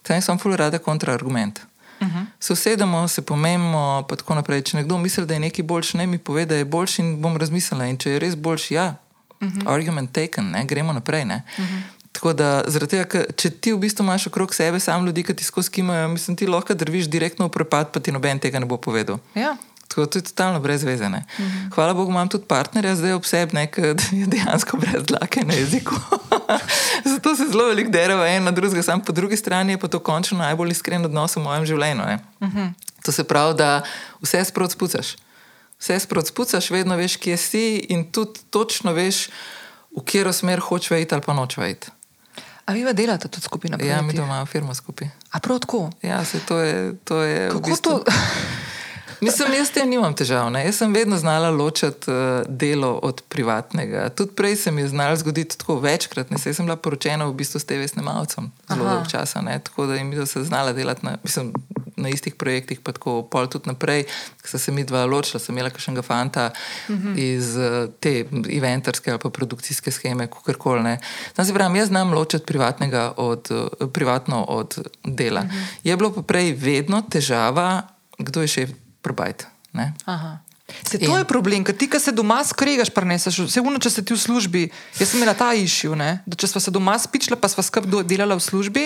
Sam sem full rada kontraargument. Uh -huh. Se usedemo, se pomemo, pa tako naprej. Če nekdo misli, da je nekaj boljši, ne mi pove, da je boljši in bom razmislila. In če je res boljši, ja, uh -huh. argument taken, ne? gremo naprej. Ne? Uh -huh. Tako da, tega, ka, če ti v bistvu imaš okrog sebe samo ljudi, ki ti skozi kimajo, mislim, ti lahko drviš direktno v prepad, pa ti noben tega ne bo povedal. Ja. Tako da to je totalno brezvezene. -hmm. Hvala Bogu, imam tudi partnerja zdaj obsebne, ki je dejansko brez dlake na jeziku. Zato se zelo veliko dereva en na drugega, sam po drugi strani je pa to končno najbolj iskren odnos v mojem življenju. Mm -hmm. To se pravi, da vse sprot spucaš. Vse sprot spucaš, vedno veš, kje si in tudi točno veš, v katero smer hočeš iti ali pa noč iti. A vi delate tudi skupaj na primer? Ja, mi imamo firmo skupaj. A prav tako? Ja, se to je. To je Kako v bistvu... to? Mislim, jaz s tem nimam težav. Ne? Jaz sem vedno znala ločiti uh, delo od privatnega. Tudi prej se mi je znalo zgoditi tako večkrat. Ne? Sej sem bila poročena v bistvu s TV snemalcem zelo dolgo časa, ne? tako da jim je znala delati na, mislim, na istih projektih, pa tako pol tudi naprej. Ko se mi dva ločila, sem imela kakšnega fanta uh mhm. -huh. iz uh, te eventarske ali pa produkcijske scheme, kakorkoli. Znam se pravim, jaz znam ločiti privatnega od, uh, privatno od dela. Uh mhm. -huh. Je bilo pa prej vedno težava, kdo je šef probajt. Se, to in. je problem, ker ti, ki se doma skregaš, preneseš vse uno, če se ti v službi. Jaz sem imela ta išil, da če smo se doma spičili, pa smo skrb delali v službi.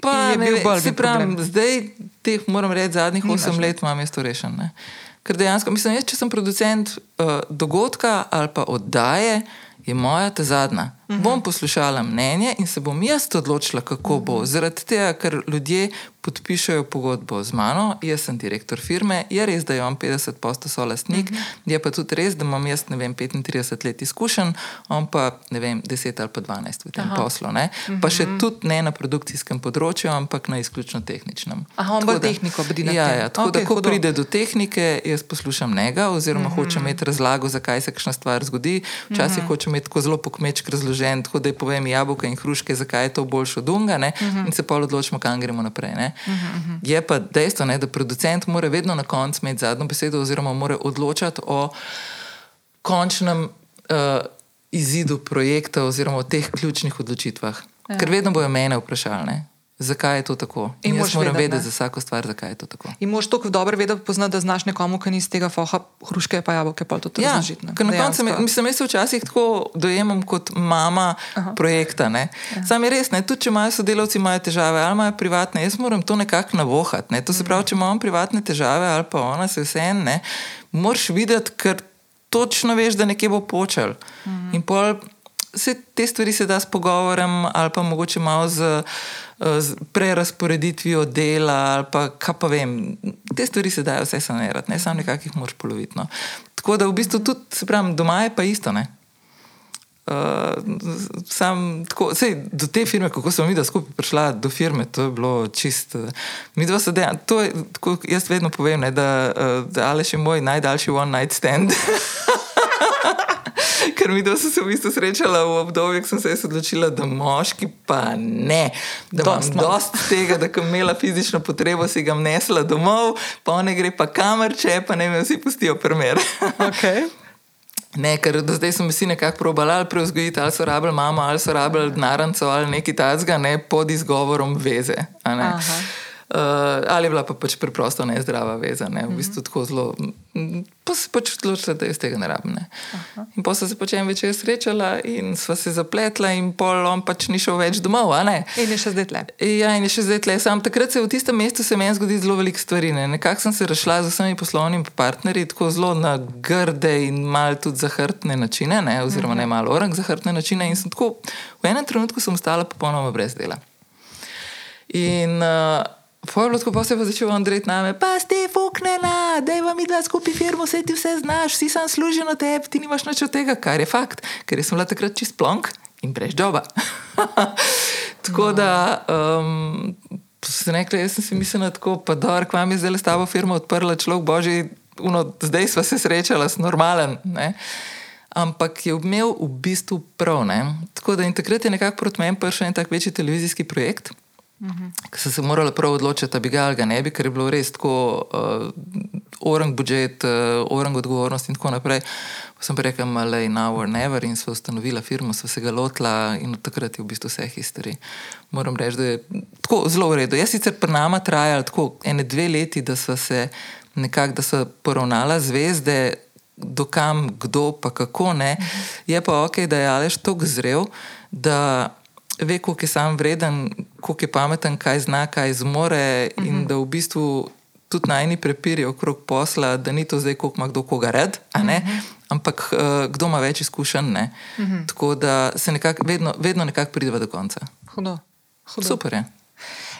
Pa je bil bolj se pravim, zdaj teh, moram reči, zadnjih osem let imam jaz to rešeno. Ker dejansko, mislim, jaz, če sem producent uh, dogodka ali pa oddaje, je moja ta zadnja. -huh. Bom poslušala mnenje in se bom jaz odločila, kako uh -huh. bo. Zaradi tega, ker ljudje podpišajo pogodbo z mano, jaz sem direktor firme, je res, da imam 50 posto solastnik, uh -huh. je pa tudi res, da imam jaz, ne vem, 35 let izkušen, on pa ne vem, 10 ali pa 12 v tem Aha. poslu. -huh. Pa še mhm. tudi ne na produkcijskem področju, ampak na izključno tehničnem. Aha, on bo tehniko bdil. Ja, ja, tako okay, da, ko hudo. pride do tehnike, jaz poslušam njega, oziroma uh -huh. hočem imeti razlago, zakaj se kakšna stvar zgodi. Včasih uh -huh. hočem imeti zelo pokmečk razložen razložen, tako da je povem jabolka in hruške, zakaj je to boljše od unga, uh mhm. -huh. in se pa odločimo, kam gremo naprej. -huh, uh -huh. Je pa dejstvo, ne, da producent mora vedno na koncu imeti zadnjo besedo, oziroma mora odločati o končnem uh, izidu projekta, oziroma o teh ključnih odločitvah. Ja. Ker vedno bojo mene vprašali. Ne. Zakaj je to tako. In In jaz moraš moram vedeti, vedeti ne. za vsako stvar, zakaj je to tako. In moš tako dobro vedeti, poznati, da znaš nekomu, ki ni iz tega foha, hruške pa jabolke, pa tudi Ja, razložiti. ne. na koncu, mislim, jaz se včasih tako dojemam kot mama Aha. projekta. Ja. Sam je res, ne, tudi če imajo sodelavci imajo težave ali imajo privatne, jaz moram to nekako navohati. Ne. To se pravi, če imam privatne težave ali pa ona se vse en, ne, moraš videti, ker točno veš, da nekje bo počel. Mhm. In pol se te stvari se da s pogovorem ali pa mogoče malo z. eh, prerasporeditvijo dela, ali pa kaj pa vem, te stvari se dajo vse sanirati, ne samo nekako jih moraš poloviti. No. Tako da v bistvu tudi, se pravi, doma je pa isto. Ne? Uh, sam, tako, sej, do te firme, kako smo mi da skupaj prišla do firme, to je bilo čist. Uh, mi dva se dejansko, to je, tako, jaz vedno povem, ne, da, uh, da Aleš je moj najdaljši one night stand. Ker mi dva se v bistvu srečala v obdobju, ko sem se odločila, da moški pa ne. Da imam Dost imam. dost tega, da ko imela fizično potrebo, si ga nesla domov, pa one gre pa kamerče, pa ne me vsi pustijo primer. Okay. Ne, ker do zdaj smo vsi nekako probali ali preuzgojiti, ali so rabili mamo, ali so rabili denarnico, ali nekaj takega, ne pod izgovorom veze. Aha. Uh, ali je bila pa pač preprosto nezdrava veza, ne? v bistvu tako zelo. Pa se pač odločila, da jaz tega ne rabim. Ne? In pa so se pač en večer srečala in sva se zapletla, in pol on pač ni šel več domov. In je še zdaj tle. Ja, in je še zdaj tle. Sam takrat se v tistem mestu se meni zgodi zelo veliko stvari. Ne. Nekako sem se razšla z vsemi poslovnimi partnerji, tako zelo na grde in malo tudi zahrtne načine, ne, oziroma ne malo orang zahrtne načine. In sem tako v enem trenutku sem ostala popolnoma brez dela. In uh, Pojlo, tako pa se je pa začel Andrej name, pa ste fuknena, da je vam idva skupaj firmo, vse ti vse znaš, vsi sam služijo na tebi, ti nimaš nič od tega, kar je fakt, ker sem bila takrat čist plonk in brez joba. tako da, um, sem rekla, jaz sem si mislila tako, pa dobro, k vam je zdaj s tabo firmo odprla človek, božji, uno, zdaj sva se srečala, s normalen. Ne? Ampak je imel v bistvu prav. Ne? Tako da in takrat je nekako proti meni prišel en tak večji televizijski projekt. Uh -huh. Sem se morala prav odločiti, da bi ga ali ga ne bi, ker je bilo res tako uh, orang budžet, uh, orang odgovornost in tako naprej. Sem pa rekla, malej, now or never in sva ustanovila firmo, sva se ga lotila in od takrat je v bistvu vse histerij. Moram reči, da je tako zelo v redu. Jaz sicer pri nama trajala tako ene dve leti, da sva se nekako, da sva poravnala zvezde, dokam, kdo, pa kako ne. Je pa ok, da je Aleš tako zrel, da ve, koliko je sam vreden, koliko je pameten, kaj zna, kaj zmore uh -huh. in da v bistvu tudi najni prepiri okrog posla, da ni to zdaj, koliko ima kdo koga red, uh -huh. ampak uh, kdo ima več izkušenj. Uh -huh. Tako da se nekak, vedno, vedno nekako prideva do konca. Hudo. Hudo. Super je.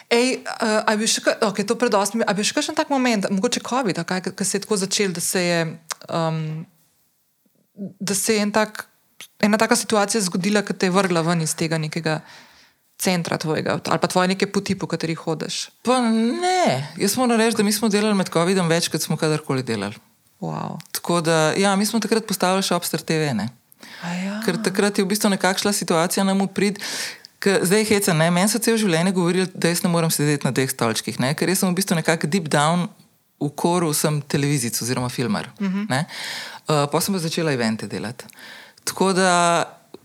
Ej, uh, a bi še, ka- okay, to predosti, a bi še kakšen tak moment, mogoče COVID, kaj, ki se je tako začel, da se je, um, da se je en tak, ena taka situacija zgodila, ki te je vrgla ven iz tega nekega centra tvojega ali pa tvoje neke poti, po katerih hodiš. Pa ne, jaz moram reči, da mi smo delali med COVID-om več, kot smo kadarkoli delali. Wow. Tako da, ja, mi smo takrat postavili še obstar TV. Ne? A Ja. Ker takrat je v bistvu nekakšna situacija nam uprid. K, zdaj heca, ne, meni so cel življenje govorili, da jaz ne morem sedeti na teh stolčkih, ne, ker jaz sem v bistvu nekako deep down v koru, sem televizijc oziroma filmar. Uh -huh. uh, pa sem pa začela evente delati. Tako da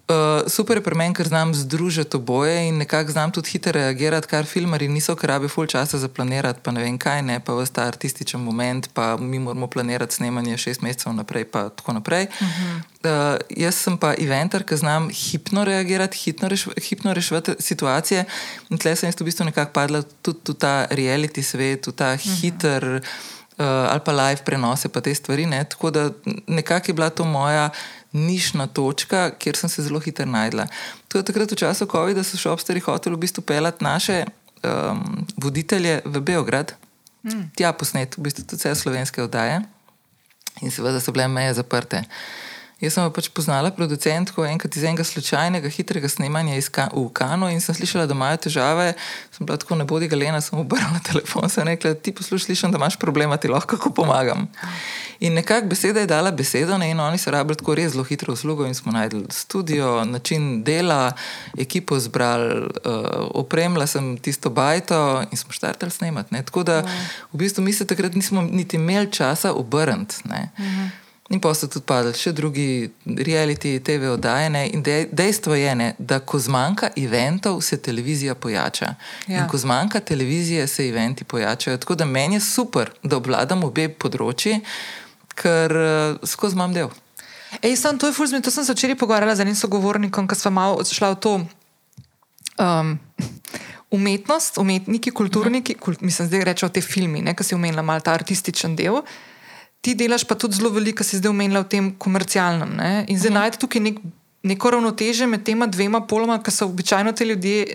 uh, super je pri meni, ker znam združiti oboje in nekako znam tudi hitro reagirati, kar filmari niso, ker rabi full časa za planirati, pa ne vem kaj, ne, pa vsta artističen moment, pa mi moramo planirati snemanje šest mesecev naprej, pa tako naprej. Uh -huh. Uh, jaz sem pa eventar, ki znam hipno reagirati, hitno, reš, hipno reševati situacije. In tle sem jaz v bistvu nekako padla tudi v ta reality svet, v ta uh -huh. hiter uh, ali pa live prenose, pa te stvari. Ne? Tako da nekako je bila to moja nišna točka, kjer sem se zelo hitro najdla. To je takrat v času COVID-a, so še obstari hoteli v bistvu pelati naše um, voditelje v Beograd, mm. tja posnet, v bistvu tudi vse slovenske oddaje. In seveda so bile meje zaprte. Jaz sem pa pač poznala producentko enkrat iz enega slučajnega, hitrega snemanja Ka v Kanu in sem slišala, da imajo težave. Sem bila tako ne bodi galena, sem obrnila telefon in rekla, ti poslušaj, slišim, da imaš problema, ti lahko kako pomagam. In nekako beseda je dala besedo ne? in oni so rabili tako res zelo hitro uslugo in smo najdli studio, način dela, ekipo zbrali, uh, opremila sem tisto bajto in smo štartali snemati. Ne? Tako da v bistvu mi se takrat nismo niti imeli časa obrniti. In pa so tudi padli še drugi reality, TV oddajene. In dej, dejstvo je, ne, da ko zmanjka eventov, se televizija pojača. Ja. In ko zmanjka televizije, se eventi pojačajo. Tako da meni je super, da obvladam obe področji, ker uh, skozi imam del. Ej, sam, to je fulzmi, to sem se včeraj pogovarjala z enim sogovornikom, ko smo malo šla v to. Um, Umetnost, umetniki, kulturniki, kult, mislim, da rečemo te filme, ki si omenila malo ta artističen del. Ti delaš pa tudi zelo veliko, si zdaj omenila v tem komercialnem. Ne? In zdaj -huh. najti tukaj nek, neko ravnoteže med tema dvema poloma, ki so običajno te ljudje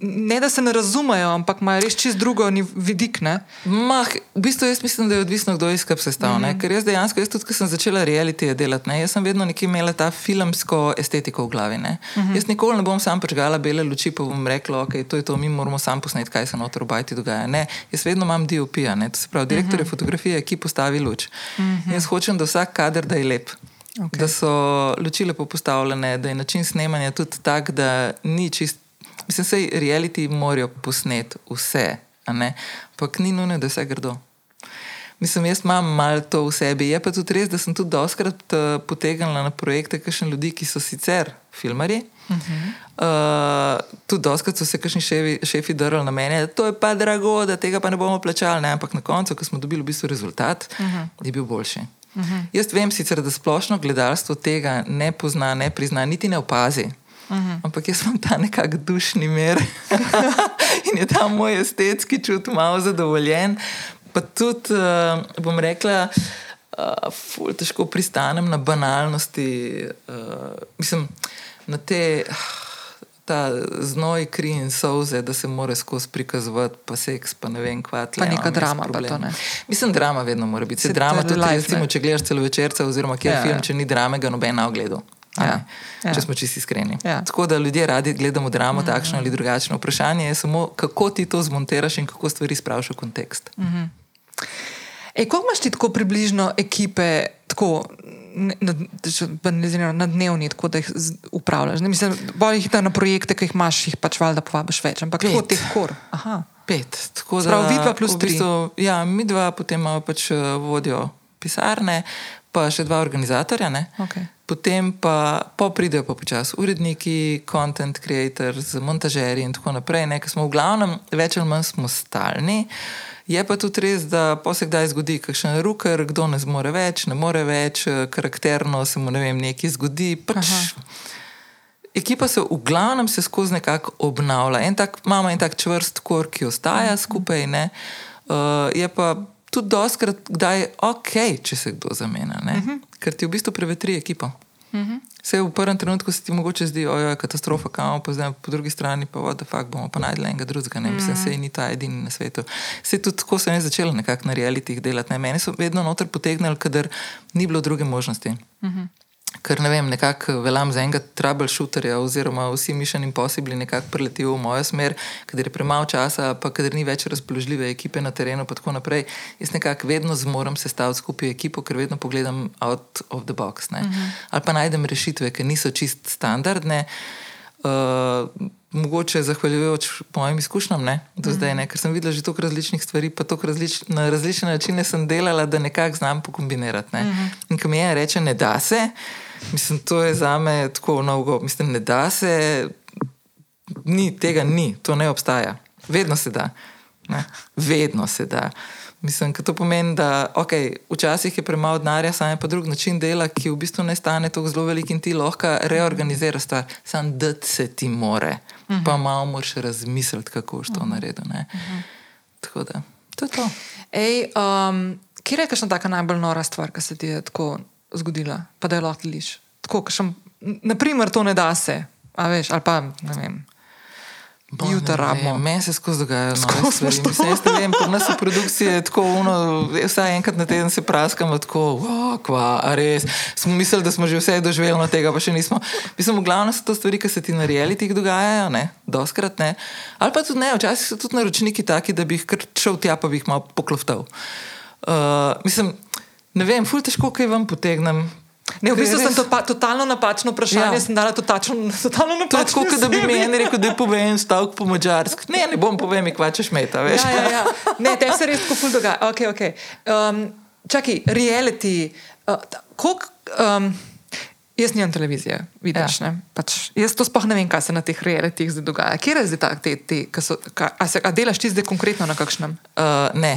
ne da se ne razumejo, ampak imajo res čist drugo vidik. Mah, v bistvu jaz mislim, da je odvisno, kdo je izkap sestavljen. Mm -hmm. Ker jaz dejansko, jaz tudi, ko sem začela reality delati, ne, jaz sem vedno nekje imela ta filmsko estetiko v glavi. Mm -hmm. Jaz nikoli ne bom sam pričgala bele luči, pa bom rekla, ok, to je to, mi moramo sam posneti, kaj se noter v bajti dogaja. Ne, jaz vedno imam DOP-ja, to se pravi direktorje mm -hmm. fotografije, ki postavi luč. Mm -hmm. Jaz hočem, da vsak kader da je lep. Okay. Da so luči lepo postavljene, da je način snemanja tudi tak, da ni čist Mislim, da reality morajo posneti vse, ampak ni nujno, da vse grdo. Mislim, jaz imam malo to v sebi. Je pa tudi res, da sem tudi doskrat uh, potegnila na projekte kakšne ljudi, ki so sicer filmari. Uh -huh. uh, tudi doskrat so se kakšni šefi, šefi drli na mene, da to je pa drago, da tega pa ne bomo plačali. Ne? Ampak na koncu, ko smo dobili v bistvu rezultat, uh -huh. je bil boljši. Uh -huh. Jaz vem sicer, da splošno gledalstvo tega ne pozna, ne prizna, niti ne opazi. -huh. Mhm. Ampak jaz imam ta nekakšen dušni mir in je ta moj estetski čut malo zadovoljen. Pa tudi, uh, bom rekla, uh, težko pristanem na banalnosti, uh, mislim, na te. Ta znoj, kri in soze, da se mora skozi prikazovati, pa seks, pa ne vem, kva tle. Pa neka drama, pa to ne. Mislim, drama vedno mora biti. Se se drama tudi, life, recimo, če gledaš celo večerca, oziroma kjer ja, film, če ni drame, ga noben na ogledu. Ja, ja. Če smo čisti iskreni. Ja. Tako da ljudje radi gledamo dramo, mm -hmm. takšno ali drugačno. Vprašanje je samo, kako ti to zmontiraš in kako stvari spraviš v kontekst. Mm -hmm. Ej, kako imaš ti tako približno ekipe, tako na, na, na dnevni, tako da jih upravljaš? Ne, mislim, bolj jih na projekte, ki jih imaš, jih pač valjda povabiš več. Ampak kako ti kor? Pet. Prav, vi dva plus tri. V bistvu, ja, mi dva potem pač uh, vodjo pisarne, pa še dva organizatorja. Okay. Potem pa po pridejo pa počasi uredniki, content creators, montažeri in tako naprej. Ne, smo v glavnem več ali manj stalni. Je pa tudi res, da se kdaj zgodi kakšen ruker, kdo ne zmore več, ne more več, karakterno se mu ne vem, nekaj zgodi. Pač ekipa se v glavnem se skozi nekako obnavlja. En tak, imamo en tak čvrst kor, ki ostaja skupaj. Uh, je pa tudi doskrat, da je ok, če se kdo zamenja, uh mhm. -huh. ker ti v bistvu prevetri ekipo. Uh mhm. -huh. Vse v prvem trenutku se ti mogoče zdi, da je katastrofa, kam pa zdaj po drugi strani pa voda, fakt bomo pa najdli enega drugega. Ne? Mislim, da mhm. ni ta edini na svetu. Se tudi tako sem začela nekako na realitih delati. Ne? Meni so vedno noter potegnili, ker ni bilo druge možnosti. Uh -huh ker ne vem, nekako veljam za enega troubleshooterja, oziroma vsi mišljeni in posibili nekako preletijo v mojo smer, ker je premalo časa, pa ker ni več razpoložljive ekipe na terenu. In tako naprej. Jaz nekako vedno zmorem sestaviti skupaj ekipo, ker vedno pogledam out of the box. Uh mhm. -huh. Ali pa najdem rešitve, ki niso čist standardne. Uh, mogoče zahvaljujoč mojim izkušnjam, ne, do mm. zdaj, ne, ker sem videla že toliko različnih stvari, pa toliko različ, na različne načine sem delala, da nekako znam pokombinirati. Ne. Mm -hmm. In ko mi je reče, ne da se, mislim, to je za me tako novo. Mislim, ne da se, ni, tega ni, to ne obstaja. Vedno se da. Ne. Vedno se da. Mislim, to pomeni, da okay, včasih je premalo denarja, samo je pa drug način dela, ki v bistvu ne stane tako zelo velik in ti lahko reorganiziraš stvar, samo da se ti more. Uh -huh. Pa malo moraš razmisliti, kako boš to uh -huh. naredil. Uh -huh. Tako da, to je to. Ej, um, kje je kakšna taka najbolj nora stvar, ki se ti je tako zgodila, pa da je lahko liš? Tako, kakšen, naprimer, to ne da se, a veš, ali pa ne vem. Jutri rabimo. Meni se skozi dogajajo nove stvari. Mislim, jaz ne vem, pri nas v produkciji je tako, uno, vsaj enkrat na teden se praskamo tako, wow, kva, a res. Smo mislili, da smo že vse doživeli na tega, pa še nismo. Mislim, v glavnem so to stvari, ki se ti na realitih dogajajo, ne, doskrat ne. Ali pa tudi ne, včasih so tudi naročniki taki, da bi jih kar šel tja, pa bi jih malo pokloftal. Uh, mislim, ne vem, ful težko, kaj vam potegnem. Ne, v bistvu sem to pa, totalno napačno vprašanje, ja. sem dala totačno, totalno napačno. Tako, da bi mi en rekel, da povem stavek po mačarski. Ne, ne bom povem, kva češ meta, veš. Ja, ja, ja. Ne, te se res tako ful dogaja. Okay, okay. Um, čakaj, reality, Uh, kolik, um, jaz nimam televizije, vidiš. Ja. Pač, jaz to sploh ne vem, kaj se na teh realitih zdaj dogaja. Kje je zdaj ta, te, te, so, kaj, a, se, a delaš ti zdaj konkretno na kakšnem? Uh, ne,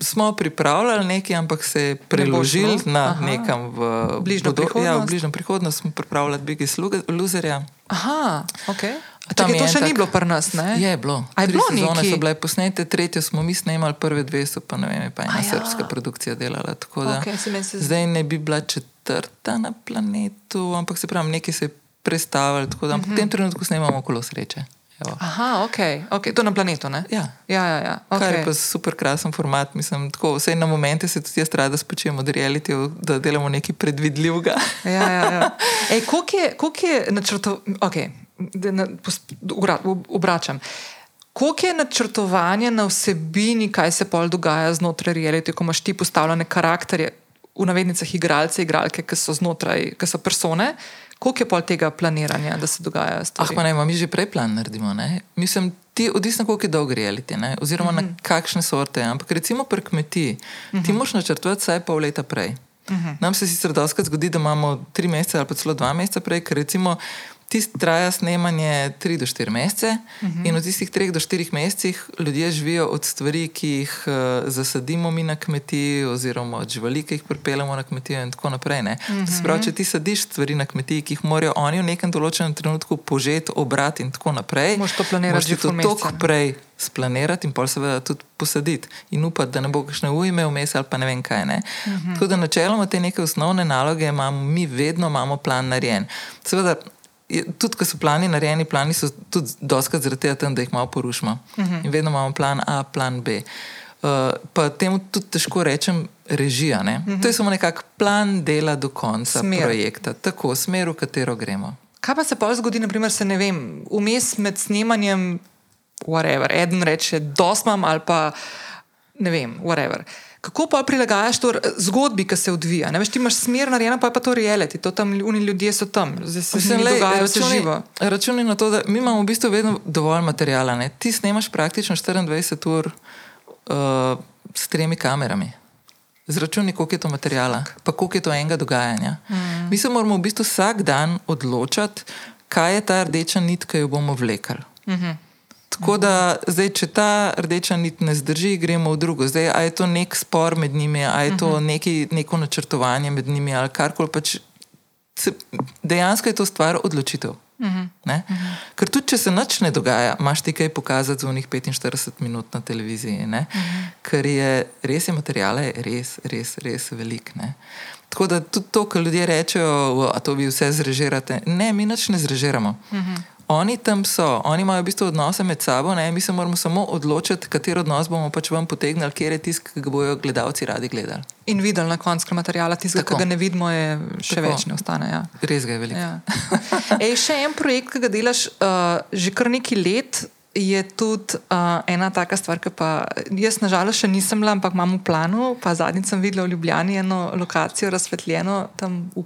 smo pripravljali nekaj, ampak se je preložil Ne na Aha. nekam v Bližnjo bodo- Ja, prihodnost? v bližnjem prihodnosti smo pripravljali Biggie Loserja. Aha, ok. Tam je to še ni tak- bilo pri nas, ne? Je bilo. A je Tri bilo sezone nekaj? so bile posnete, tretjo smo mi snemali, prve dve so pa ne vem, je pa ena A ja. srpska produkcija delala. Da, Okej, se zdaj ne bi bila četrta na planetu, ampak se pravi, nekaj se je prestavilo. Tako da uh -huh. v Mhm. tem trenutku snemamo kolo sreče. Evo. Aha, ok, ok, to na planetu, ne? Ja. ja, ja. ja. Okay. Kar Okay. je pa super krasen format. Mislim, tako, vse na momente se tudi jaz rada spočijem od reality, da delamo nekaj predvidljivega. Ja, ja, ja. Ej, koliko je, koliko je načrto, okay, da na, ob- obračam. Koliko je načrtovanje na vsebini, kaj se pol dogaja znotraj reality, ko imaš ti postavljene karakterje, v navednicah igralce, igralke, ki so znotraj, ki so persone, koliko je pol tega planiranja, da se dogajajo Ah, stvari? pa ne, mi že prej plan naredimo. Ne? Mislim, ti odvisno, koliko je dolg reality, ne? oziroma mm -hmm. na kakšne sorte. Ampak recimo pri kmetiji, mm -hmm. ti moraš načrtovati vsaj pol leta prej. Mm -hmm. Nam se sicer doskrat zgodi, da imamo tri mesece ali pa celo dva meseca prej, ker recimo tisti traja snemanje tri do štiri mesece mm -hmm. in v tistih treh do štirih mesecih ljudje živijo od stvari, ki jih uh, zasadimo mi na kmetiji, oziroma od živali, ki jih pripeljemo na kmetijo in tako naprej. Mm -hmm. Se pravi, če ti sadiš stvari na kmetiji, ki jih morajo oni v nekem določenem trenutku požeti, obrati in tako naprej, Moraš to planirati ful toliko prej splanirati in pol seveda tudi posaditi in upati, da ne bo kakšne ujme vmes ali pa ne vem kaj. Ne? Uh -huh. Tako da načeloma te neke osnovne naloge imamo, mi vedno imamo plan narejen. Seveda, tudi ko so plani narejeni, plani so tudi doskrat zaradi tega, tam, da jih malo porušimo. Uh -huh. In vedno imamo plan A, plan B. Uh, pa temu tudi težko rečem režija. Uh -huh. To je samo nekak plan dela do konca Smer. projekta, tako smer, v katero gremo. Kaj pa se pa zgodi, naprimer, se ne vem, vmes med snemanjem, whatever, eden reče, dosmam ali pa ne vem, whatever. Kako pa prilagajaš to r- zgodbi, ki se odvija? Ne veš, ti imaš smer narejeno, pa je pa to reality, to tam oni ljudje so tam, zdaj se lej, dogaja vse živo. Računaj na to, da mi imamo v bistvu vedno dovolj materijala. Ne? Ti snemaš praktično 24 ur uh, s tremi kamerami. Zračunaj, koliko je to materijala, pa koliko je to enega dogajanja. Mm. Mi se moramo v bistvu vsak dan odločati, kaj je ta rdeča nit, ki jo bomo vlekli. Mm -hmm. Tako da, zdaj, če ta rdeča nit ne zdrži, gremo v drugo. Zdaj, a je to nek spor med njimi, a je to neki, neko načrtovanje med njimi, ali karkoli pač. Dejansko je to stvar odločitev. Uh -huh. Ker tudi, če se nič ne dogaja, imaš ti kaj pokazati za unih 45 minut na televiziji. Uh -huh. Ker je res je materijala, je res, res, res velik. Ne? Tako da tudi to, kar ljudje rečejo, da to vi vse zrežirate. Ne, mi nič ne zrežiramo. Uh -huh. Oni tam so, oni imajo v bistvu odnose med sabo, ne? mi se moramo samo odločiti, kateri odnos bomo pač vam potegnili, kjer je tisk, ki ga bojo gledalci radi gledali. In videl na koncu materijala, tistega, ki ga ne vidimo, je še Tako. več ne ostane. Ja. Res ga je veliko. Ja. Ej, še en projekt, ki ga delaš uh, že kar nekaj let, je tudi uh, ena taka stvar, ki pa jaz nažalost še nisem bila, ampak imam v planu. Pa zadnjič sem videla v Ljubljani eno lokacijo razsvetljeno tam v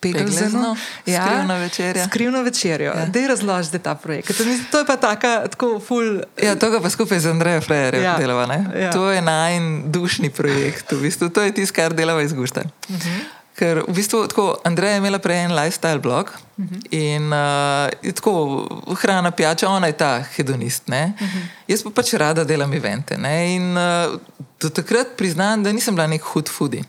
Pegelzenu. Pegelzno? Skrivna večerja? Skrivno večerjo. Ja. Dej razloži zdaj ta projekt. To, mislim, to je pa taka, tako ful. Ja, to ga pa skupaj z Andrejem Frejerjem Ja. ja. delava. Ne? Ja. Ja. To je najn dušni projekt, v bistvu. to je tisto, kar delava iz gušta. Uh -huh. Ker v bistvu tako, Andreja je imela prej en lifestyle blog uh -huh. in uh, tako hrana, pijača, ona je ta hedonist. Uh -huh. Jaz pa pač rada delam evente. Ne? In uh, do takrat priznam, da nisem bila nek hud foodie.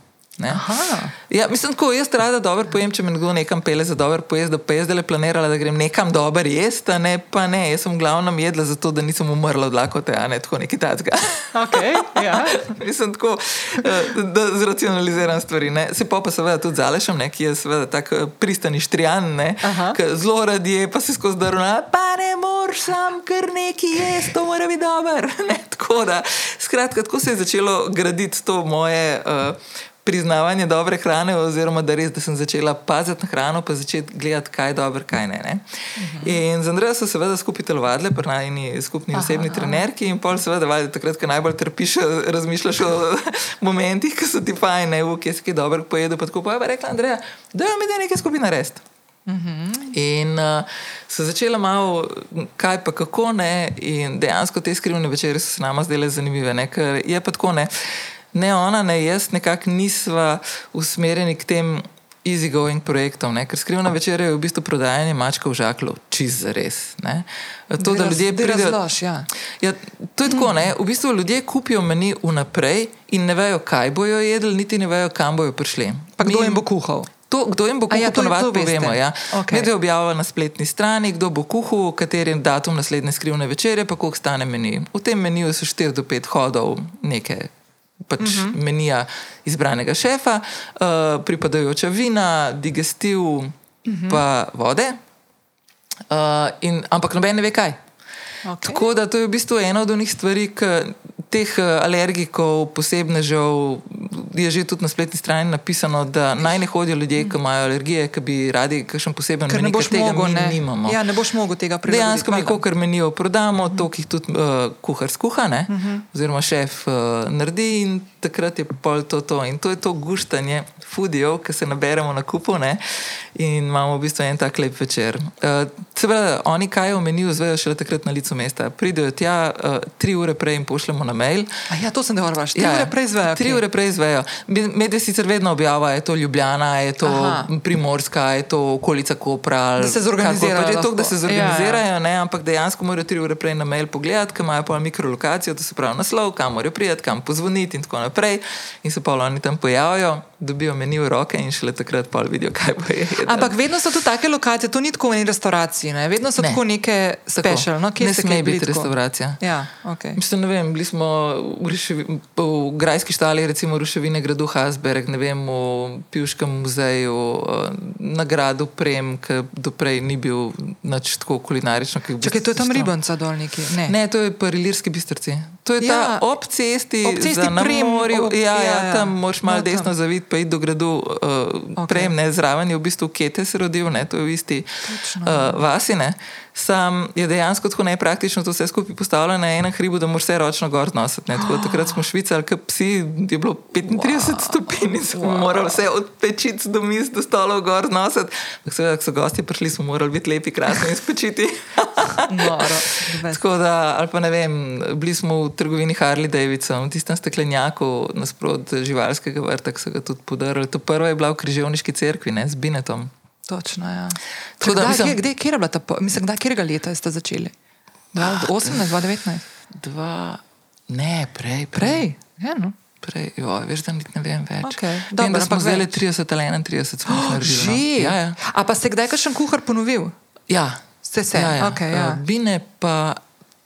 Ja, mislim, da jaz rada dobro pojem, če me nekdo nekam pele za dober pojez, da pa jaz zdaj planirala, da grem nekam dober jesti, ne pa ne. Jaz sem v glavnem jedla zato, da nisem umrla od lakote, a ne tako neki tacga. Okay, ja. mislim tako, eh, da zracionaliziram stvari. Ne. Se pa pa seveda tudi zalešam, ne, ki je seveda tak eh, pristani štrijan, ne, zelo rad je, pa se skozi daruna, pa ne moreš sam kar neki jesti, to mora biti dober. Ne, tako da, skratka, tako se je začelo graditi to moje. Uh, Priznavanje dobre hrane, oziroma da res, da sem začela paziti na hrano, pa začeti gledati, kaj je dobro, kaj ne. ne. Uh -huh. In z Andrejem so seveda skupaj telovadile, pri najni skupni aha, osebni aha. trenerki, in pol seveda, valjda, takrat, ko najbolj trpiš, razmišljaš o momentih, ki so ti fajn, ne, v kje si kaj dobro pojedel. Pa tako pa je pa rekla Andreja, da mi da nekaj skupaj narediti. In uh, so začela malo, kaj pa kako ne, in dejansko te skrivne večere so se nama zdele zanimive, ne? ker je pa tako ne. Ne ona, ne jaz, nekako nisva usmerjeni k tem easygoing projektom, ne? ker skrivna večerja je v bistvu prodajanje mačka v žaklu, čist za res. To, da ljudje pridejo. Razlož, ja. Ja, to je tako, ne? v bistvu ljudje kupijo meni vnaprej in ne vejo, kaj bojo jedli, niti ne vejo, kam bojo prišli. Pa kdo Mi jim bo kuhal? To, kdo jim bo A kuhal, ja, ja, to- veste. povemo. Ja. Okej. Medve objavljajo na spletni strani, kdo bo kuhal, kateri je datum naslednje skrivne večerje, pa koliko stane meni. V tem meniju so 4 do 5 hodov neke. Pač uh Mhm. -huh. menija izbranega šefa, uh, pripadajoča vina, digestiv, uh Mhm. -huh. pa vode. Uh, in, ampak noben ne ve kaj. Okay. Tako da to je v bistvu ena od onih stvari, ki teh eh, alergikov, posebnežev, je že tudi na spletni strani napisano, da naj ne hodijo ljudje, ki imajo alergije, ki bi radi kakšen poseben meni, ker tega mogel, mi ne. nimamo. Ja, ne boš mogel tega prilagoditi. Dejansko mi, valjda. kar menijo, prodamo, to, ki jih tudi uh, kuhar skuha, ne? uh -huh. oziroma šef uh, naredi, in takrat je pol to. to. In to je to guštanje fudijev, ki se naberemo na kupu ne? In imamo v bistvu en tak lep večer. Uh, Seveda, oni kaj o meniju zvejo šele takrat na licu mesta. Pridejo tja, uh, tri ure prej jim pošljemo na mail. A ja, to sem dobro vaš. Tri Ja, ure prej zvejo. Tri ure prej izvejo. Medve sicer vedno objavljajo, je to Ljubljana, je to Aha. Primorska, je to okolica Kopra. Da se zorganizirajo Pač je to, da se zorganizirajo, ja, ja. ampak dejansko morajo tri ure prej na mail pogledati, ker imajo pa mikrolokacijo, to se pravi naslov, kam morajo priti, kam pozvoniti in tako naprej. In se pa oni tam pojavijo, dobijo meni v roke in šele takrat pa vidijo, kaj bo jedel. Ampak vedno so tu take lokacije, to ni tako v eni restauraciji, ne? vedno so Ne. tako neke Tako. special. No, kje ne ste sme kaj bili biti tako? restauracija. Ja, okay. Mislim, ne vem, bili smo v, Ruševi, v Grajski štali, recimo Ruševine gradu Hasberg, ne vem, v Pivškem muzeju, eh, na gradu Prem, ki doprej ni bil nič tako kulinarično. ki je v Čakaj, to je tam ribanca dol neki. Ne. Ne, to je pa Ilirski bistrci. To je Ja. ta ob cesti, Ob cesti na Prem, morju. ob- Ja, ja, ja, ja. tam moraš malo No, tam. desno zaviti, pa iti do gradu uh, Okej. okay. Prem, ne, zraven je v bistvu Kete se rodil, ne, to je v isti uh, vasi. Ne. Sam je dejansko tako nepraktično to vse skupaj postavljeno na enem hribu, da moraš vse ročno gor nositi. ne. Tako, takrat smo švicali, kot psi, je bilo 35 wow. stopinj in smo wow. morali vse od pečic do mis do stolov gor nositi. Ampak seveda, ko so gosti prišli, smo morali biti lepi, krasni in spočiti. Res. Tako da, ali pa ne vem, bili smo v trgovini Harley Davidson, v tistem steklenjaku nasprot živalskega vrta, ki so ga tudi podarili. To prva je bila v križevniški cerkvi, ne z Binetom. Točno, ja. Tako da Kdaj, mislim- kje, kje, kje je bila ta, mislim, kdaj, kjerega leta ste začeli? 2018, 2019? Dva, ne, prej, prej. Prej? Ja, no. prej jo, veš, da niti ne vem več. Vem, dobro, da smo zdaj več. 30 ali 31, smo jih naredili. No. Ja, ja. A pa se kdaj kakšen kuhar ponovil? ja. Ste se? Ja, ja. Okej, ja. Eh, Bine pa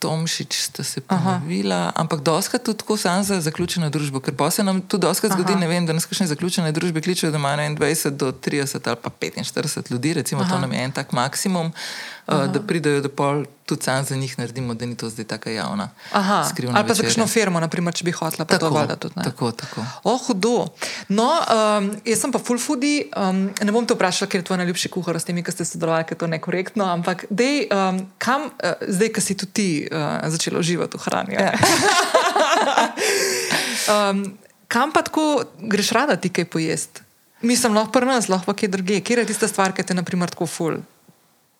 Tomšič sta se ponovila, ampak doskrat tudi tako sam za zaključeno družbo, ker pa se nam tudi doskrat zgodi, ne vem, da nas kakšne zaključene družbe kličejo, da vem, 20 do 30 ali pa 45 ljudi, recimo Aha. to nam je en tak maksimum, uh, da pridejo do pol, tudi sam za njih naredimo, da ni to zdaj taka javna Aha, skrivna ali pa za večerja. kakšno firmo, naprimer, če bi hotela, pa to Tako, valjda tudi ne. tako, tako. O, hudo. No, um, jaz sem pa full foodie. Um, ne bom te vprašala, ker je tvoj najljubši kuhar s temi, ki ste sodelovali, ker je to nekorektno. Ampak dej, um, kam, uh, zdaj, ki si tudi ti uh, začela uživati v hrani. Ja. um, kam pa tako greš rada ti kaj pojesti? Mislim, lahko pri nas, lahko pa kje drugje. Kje je tista stvar, ki te naprimer tako full?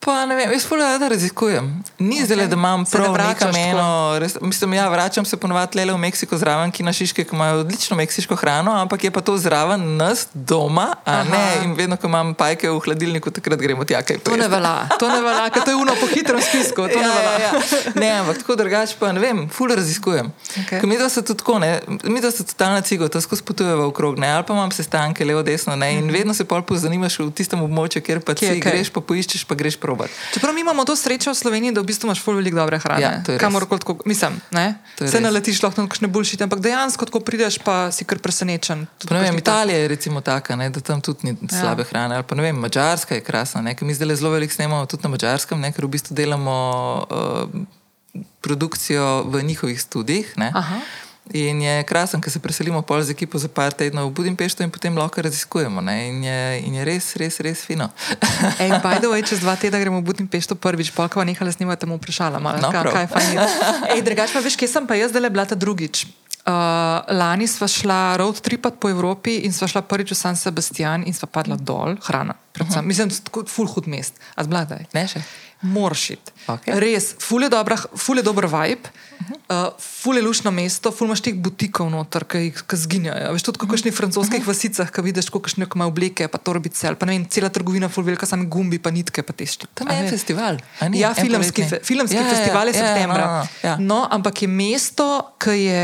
Pa ne vem, jaz rada raziskujem. Ni okay. zdaj, da imam prav nekam eno. Res, mislim, ja, vračam se ponovadi le v Meksiko zraven, ki na Šiške, ki imajo odlično meksiško hrano, ampak je pa to zraven nas doma, a Aha. ne. In vedno, ko imam pajke v hladilniku, takrat gremo tja To ne velja, to ne velja, ker to je uno po hitrem spisku. To ja, ne velja. ja, ja. Ne, ampak tako drugače pa ne vem, ful raziskujem. Okay. Mi da se tudi tako, ne, mi da se totalna cigo, to skozi potujeva okrog, ne, ali pa imam sestanke levo, desno, ne, in vedno se pol pozanimaš v tistem območju, kjer pa ti greš, pa poiščeš, pa greš probat. Čeprav mi imamo to srečo v Sloveniji, da v bistvu imaš ful veliko dobre hrane. Ja. Kamorkoli tako, mislim, ne? Se naletiš lahko na kakšne boljšite, ampak dejansko tako prideš, pa si kar presenečen. Ne vem, Italija je recimo taka, ne, da tam tudi ni ja. slabe hrane. Ali pa ne vem, Mačarska je krasna. Ne, mi zdaj zelo veliko snemamo tudi na Mačarskem, ne, ker v bistvu delamo uh, produkcijo v njihovih studijih. Ne. Aha. In je krasen, ker se preselimo pol z ekipo za par tednov v Budimpešti in potem lahko raziskujemo. Ne, in, je, in je res, res, res fino. Ej, by the way, čez dva tedna gremo v Budimpešto prvič, pa ko nehala snimati, mu vprašala, malo, No, kaj, kaj je fajn. Ej, drugače pa veš, kje sem pa jaz zdaj bila ta drugič. Uh, lani smo šla road tripat po Evropi in smo šla prvič v San Sebastian in smo padla dol, hrana. Predvsem. Mislim, da je to ful hud mest, a zbladaj. Ne še. Moršit. Okej. Res, ful je, dobra, ful je dober vibe, uh, ful je lušno mesto, ful imaš teh butikov noter, ki zginjajo. Veš, tudi v kakšnih francoskih vasicah, ki vidiš, kakšne ko ima obleke, pa torbice, ali pa ne vem, cela trgovina, ful velika, same gumbi, pa nitke, pa te štiri. Tam je en festival. ni? Ja, filmski, fe, filmski Ja, ja, ja, festival je ja, ja, septembra. no, no, ja. No, ampak je mesto, ki je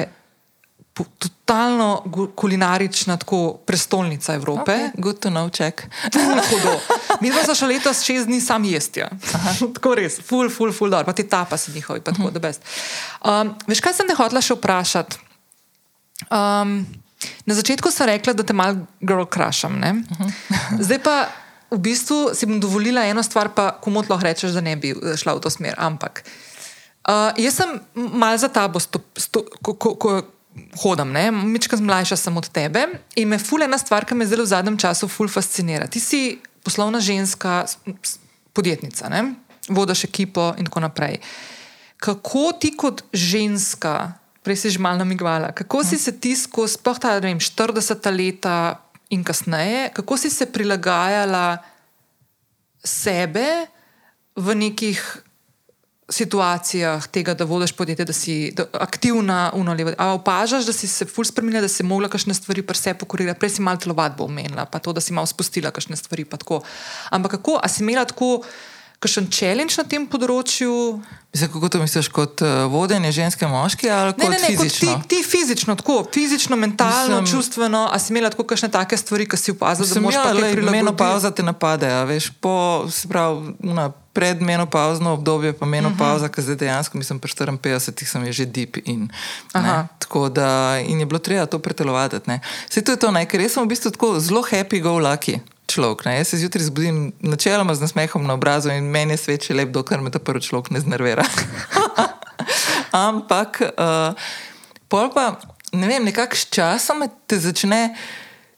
totalno kulinarična tako prestolnica Evrope. Okay, good to know, check. Hudo. Mi smo še letos šest dni sam jesti. Ja. tako res, ful, ful, ful, dobro. Pa ti tapa si njihovi, pa tako da best. Um, veš, kaj sem te hotela še vprašati? Um, na začetku sem rekla, da te mal girl crusham, ne? Zdaj pa v bistvu si bom dovolila eno stvar, pa komot lahko rečeš, da ne bi eh, šla v to smer. Ampak uh, jaz sem mal za tabo, sto, sto, ko, ko, ko hodam, ne? Mička mlajša sem od tebe in me ful ena stvar, ki me zdaj v zadnjem času ful fascinira. Ti si poslovna ženska, podjetnica, ne? vodiš ekipo in tako naprej. Kako ti kot ženska, prej si že malo namigvala, kako si se ti skozi sploh ta vem, 40 leta in kasneje, kako si se prilagajala sebe v nekih situacijah tega, da vodiš podjetje, da si da, aktivna, unoleva. A opažaš, da si se ful spremenila, da si mogla kakšne stvari pri sebi pokorirati, prej si malo telovadbo omenila, pa to, da si malo spustila kakšne stvari. Ampak kako, a si imela tako kakšen challenge na tem področju? Mislim, kako to misliš, kot uh, vodenje ženske moški ali Ne, kot ne, ne, kot ti, fizično? ti fizično, tako fizično, mentalno, Mislim- čustveno, a si imela tako kakšne take stvari, ki si opazila, da moraš ja, lej, prilagoditi? menopauza te napade, a veš, po, se pravi, una, predmenopauzno obdobje, pa menopauza, uh -huh. ki zdaj dejansko, mislim, pri 54 sem že deep in. Tako da in je bilo treba to pretelovati. Saj to je to, ne, ker jaz sem v bistvu tako zelo happy go lucky. Človek, ne? Jaz se zjutraj zbudim načeloma z nasmehom na obrazu in meni je svet še lep, dokler me ta prvi človek ne znervira. Ampak, uh, pol pa, ne vem, nekako s časom te začne,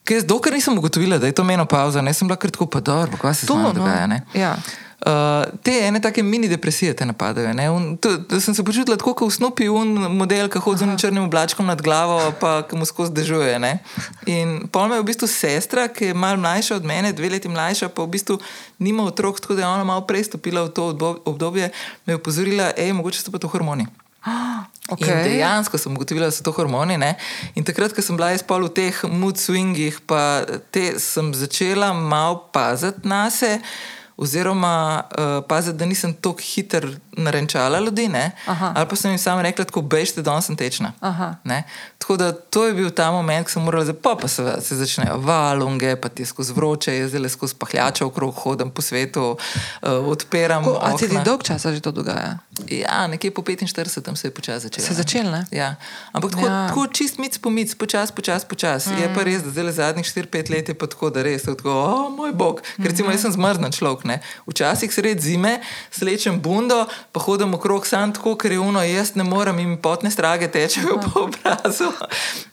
jaz dokler nisem ugotovila, da je to menopauza, ne sem bila kar tako, pa dobro, kaj se To, no. dogaja. Ne? Ja. Uh, te ene take mini depresije te napadajo. Un, to, to sem se počutila tako, kot v Snoopy, un model, ki hodi z unim črnim oblačkom nad glavo, pa ki mu skozi dežuje. Ne. In pol me je v bistvu sestra, ki je malo mlajša od mene, dve leti mlajša, pa v bistvu nima otrok, tako da je ona malo prej stopila v to obdobje, me je opozorila, hej, mogoče so pa to hormoni. Okay. In dejansko sem ugotovila, da so to hormoni. Ne? In takrat, ko sem bila jaz pol v teh mood swingih, pa te sem začela malo paziti na sebe. Oziroma, uh, paziti, da nisem tako hiter narenčala ljudi, ali pa sem jim samo rekla, tako bežite, da sem tečna. Tako da to je bil ta moment, ko sem morala, zdaj pa, pa seveda se začnejo valunge, pa ti skozi vroče, jaz zdaj le skozi pahljače okrog hodim po svetu, uh, odpiram. Ko, a ti dolg časa že to dogaja? Ja, nekje po 45 se je počasi začelo. Se je začelo, ne? Ja. Ampak tako, Ja. tako čist mic po mic, počasi, počasi. Počas. Mm. Je pa res, da zdaj zadnjih 4-5 let je pa tako, da res je tako, o moj bog. Ker recimo jaz sem zmrznen človek. Ne? Včasih sred zime slečem bundo, pa hodim okrog sam tako, ker je uno, jaz ne morem in potne strage tečejo po obrazu.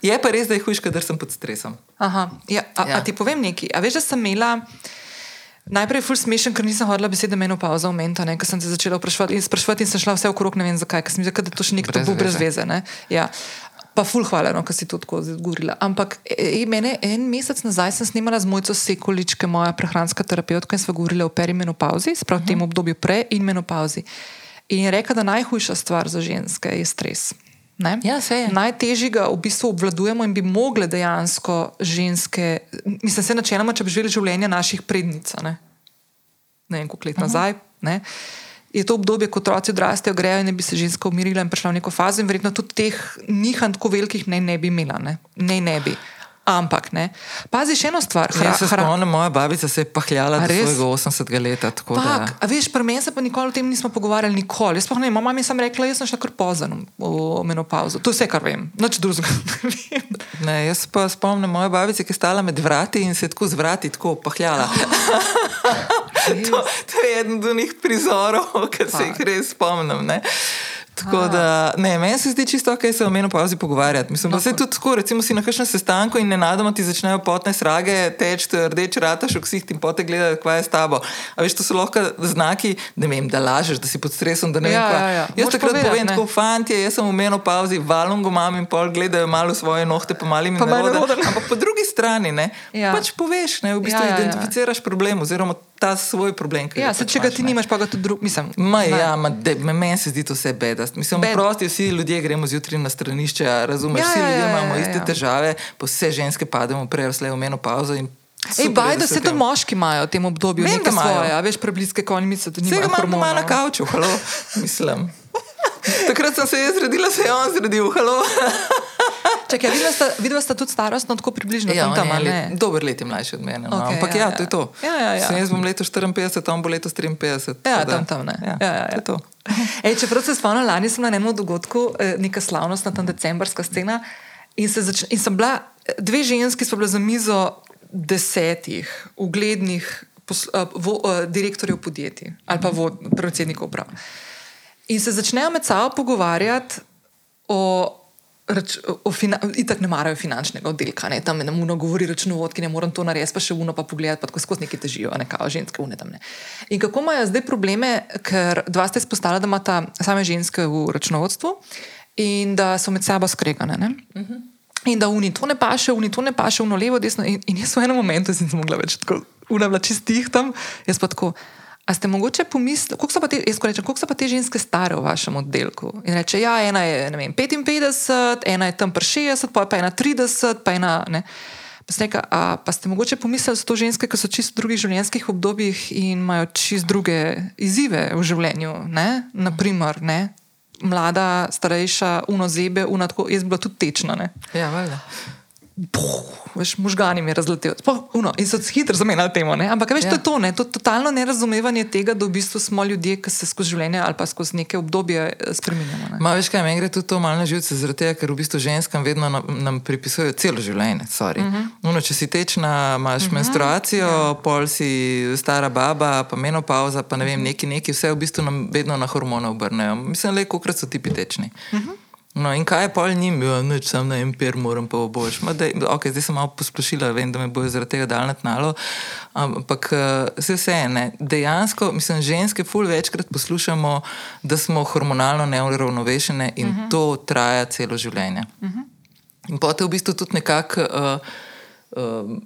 Je pa res, da je hujš, kadar sem pod stresom. Aha, ja, a, ja. A ti povem nekaj. A veš, da sem imela. Najprej je ful smešen, ker nisem hodila besede menopauza v mento, ker sem se začela vprašati in spraševati in sem šla vse okrog, ne vem zakaj, ker sem mislila, da to še nek tabu brez veze. Ne? Ja. Pa ful hvala, no, ker si to tako zgorila. Ampak e, e, mene en mesec nazaj sem snimala z mojco Sekoličke, moja prehranska terapeutka, in smo govorili o perimenopauzi, sprav uh -huh. tem obdobju pre in menopauzi. In je rekla, da najhujša stvar za ženske je stres. Ne? Ja, saj je. Najtežje ga v bistvu obvladujemo in bi mogle dejansko ženske, mislim, se načeloma, če bi živeli življenje naših prednic, ne, ne vem, koliko let nazaj. Ne? Je to obdobje, ko otroci odrastejo, grejo in bi se ženska umirila in prišla v neko fazo, in verjetno tudi teh nihanj tako velikih ne, ne bi imela, ne, ne, ne bi. Ampak, ne. pazi še eno stvar. Hra, Jaz se spomnim, moja babica se je pahljala do svojega 80. leta. tako Tak, da- veš, pri meni se pa nikoli o tem nismo pogovarjali, nikoli. Jaz sploh ne mama mi je samo rekla, jaz sem šla kar pozno v menopauzo. To je vse, kar vem, nič drugega ne vem. Ne, jaz pa spomnim moje babice, ki je stala med vrati in se je tako z vrati tako pahljala. to, to je eden od njih prizorov, ki se jih res spomnim. Ne. Tako da, ne, meni se zdi čisto, kaj se o menopauzi pogovarjati. Mislim, da No, se tudi tako, recimo si na kakšnem sestanku in nenadoma ti začnejo potne srage, teč, rdeč rataš v ksih in pote gledajo, kaj je s tabo. A veš, to so lahko znaki, ne vem, da lažeš, da si pod stresom, da ne Ja, vem, kaj. ja, ja. Jaz takrat povedati, povem, ne. tako fantje, jaz sem v menopauzi, valungo imam in pol gledajo malo svoje nohte, pa malim Pa naroden. naroden. Ampak po drugi strani, ne, Ja. pač poveš, ne, v bistvu Ja, ja, ja. identificiraš problem oziroma ta svoj problem. Ja, ga se pač če ga ti ne. nimaš, pa ga tudi drug, mislim. Ma, ne. ja, ma, de, me, meni se zdi to vse bedast. Mislim, Bed- prosti vsi ljudje gremo zjutraj na stranišče, razumeš, Ja, vsi ja, ljudje ja, imamo ja, iste ja. težave, pa vse ženske pademo prej slej v menopauzo. Ej, super je, baj, da da se se o tudi tem- moški imajo v tem obdobju Vem, imajo. svoje, a veš, prebliske konjmice, da Vse ga nimajo imam doma na kavču, halo, mislim. Takrat sem se jaz zredila, se je on zredil, halo. Čakaj, vidva sta, vidva sta tudi starostno tako približno Ja, tam, tam, let, dober let je mlajši od mene. No. Okej, Ampak ja, ja, ja. to je to. Ja, ja, ja. Sem jaz bom letos 54, on bo letos 53. Ja, tam, tam, ne. Ja, Ja, ja, ja. To je to. Ej, čeprav se spomnim, lani sem na enem dogodku, eh, neka slavnostna tam decembrska scena, in, se začne, in sem bila, dve ženski smo bile za mizo desetih uglednih posl, uh, vo, uh, direktorjev podjetij ali pa vod, predsednikov uprav. In se začnejo med sabo pogovarjati o. Rač, o fina, itak ne marajo finančnega oddelka, ne, tam nam uno govori računovodki, ne morem to narediti, pa še uno pa pogledati, pa tako skozi neki težijo, ne kao ženske une tam ne. In kako imajo zdaj probleme, ker dva ste izpostavili, da imata same ženske v računovodstvu in da so med sabo skregane. Ne? In da uni to ne paše, uni to ne paše, uno levo, desno. In, in jaz v enem momentu sem se mogla več tako, una bila čistih tam, jaz pa tako. A ste mogoče pomislili, koliko so pa te, jaz rečem, koliko so pa te ženske stare v vašem oddelku? In reče, ja, ena je vem, 55, ena je tam pri 60, pa je ena 30, pa ena. Ne. Pa, sem rekla, a, pa ste mogoče pomislili, da so to ženske, ki so čisto v drugih življenjskih obdobjih in imajo čisto druge izzive v življenju. Ne? Naprimer, ne? mlada, starejša, uno zebe, uno tako, jaz bi bila tudi tečna. Ne? Ja, valjda. Veš, možgani mi je razletel. Uno, in so hitro zamenjali temo. Ne? Ampak veš, ja. to Ja. je to, ne? to totalno nerazumevanje tega, da v bistvu smo ljudje, ki se skozi življenje ali pa skozi neke obdobje eh, spremenjamo. Ne? Ma veš kaj, meni gre tudi to malo na živce, zaradi tega, ker v bistvu ženskam vedno nam, nam pripisujejo celo življenje. Uh -huh. Uno, če si tečna, imaš uh -huh. menstruacijo, ja. pol si stara baba, pa menopauza, pa ne vem, neki, neki, vse v bistvu nam vedno na hormone obrnejo. Mislim, le kolikrat so ti tečni. Uh -huh. No, in kaj je pol njim, ja, nič, sam na empir moram pa boš. Okay, zdaj sem malo posplošila, vem, da me bojo zaradi tega dal na tnalo, ampak eh, se vse ne. Dejansko, mislim, ženske ful večkrat poslušamo, da smo hormonalno neuravnovešene in uh -huh. to traja celo življenje. Uh -huh. In potem v bistvu tudi nekako uh, uh,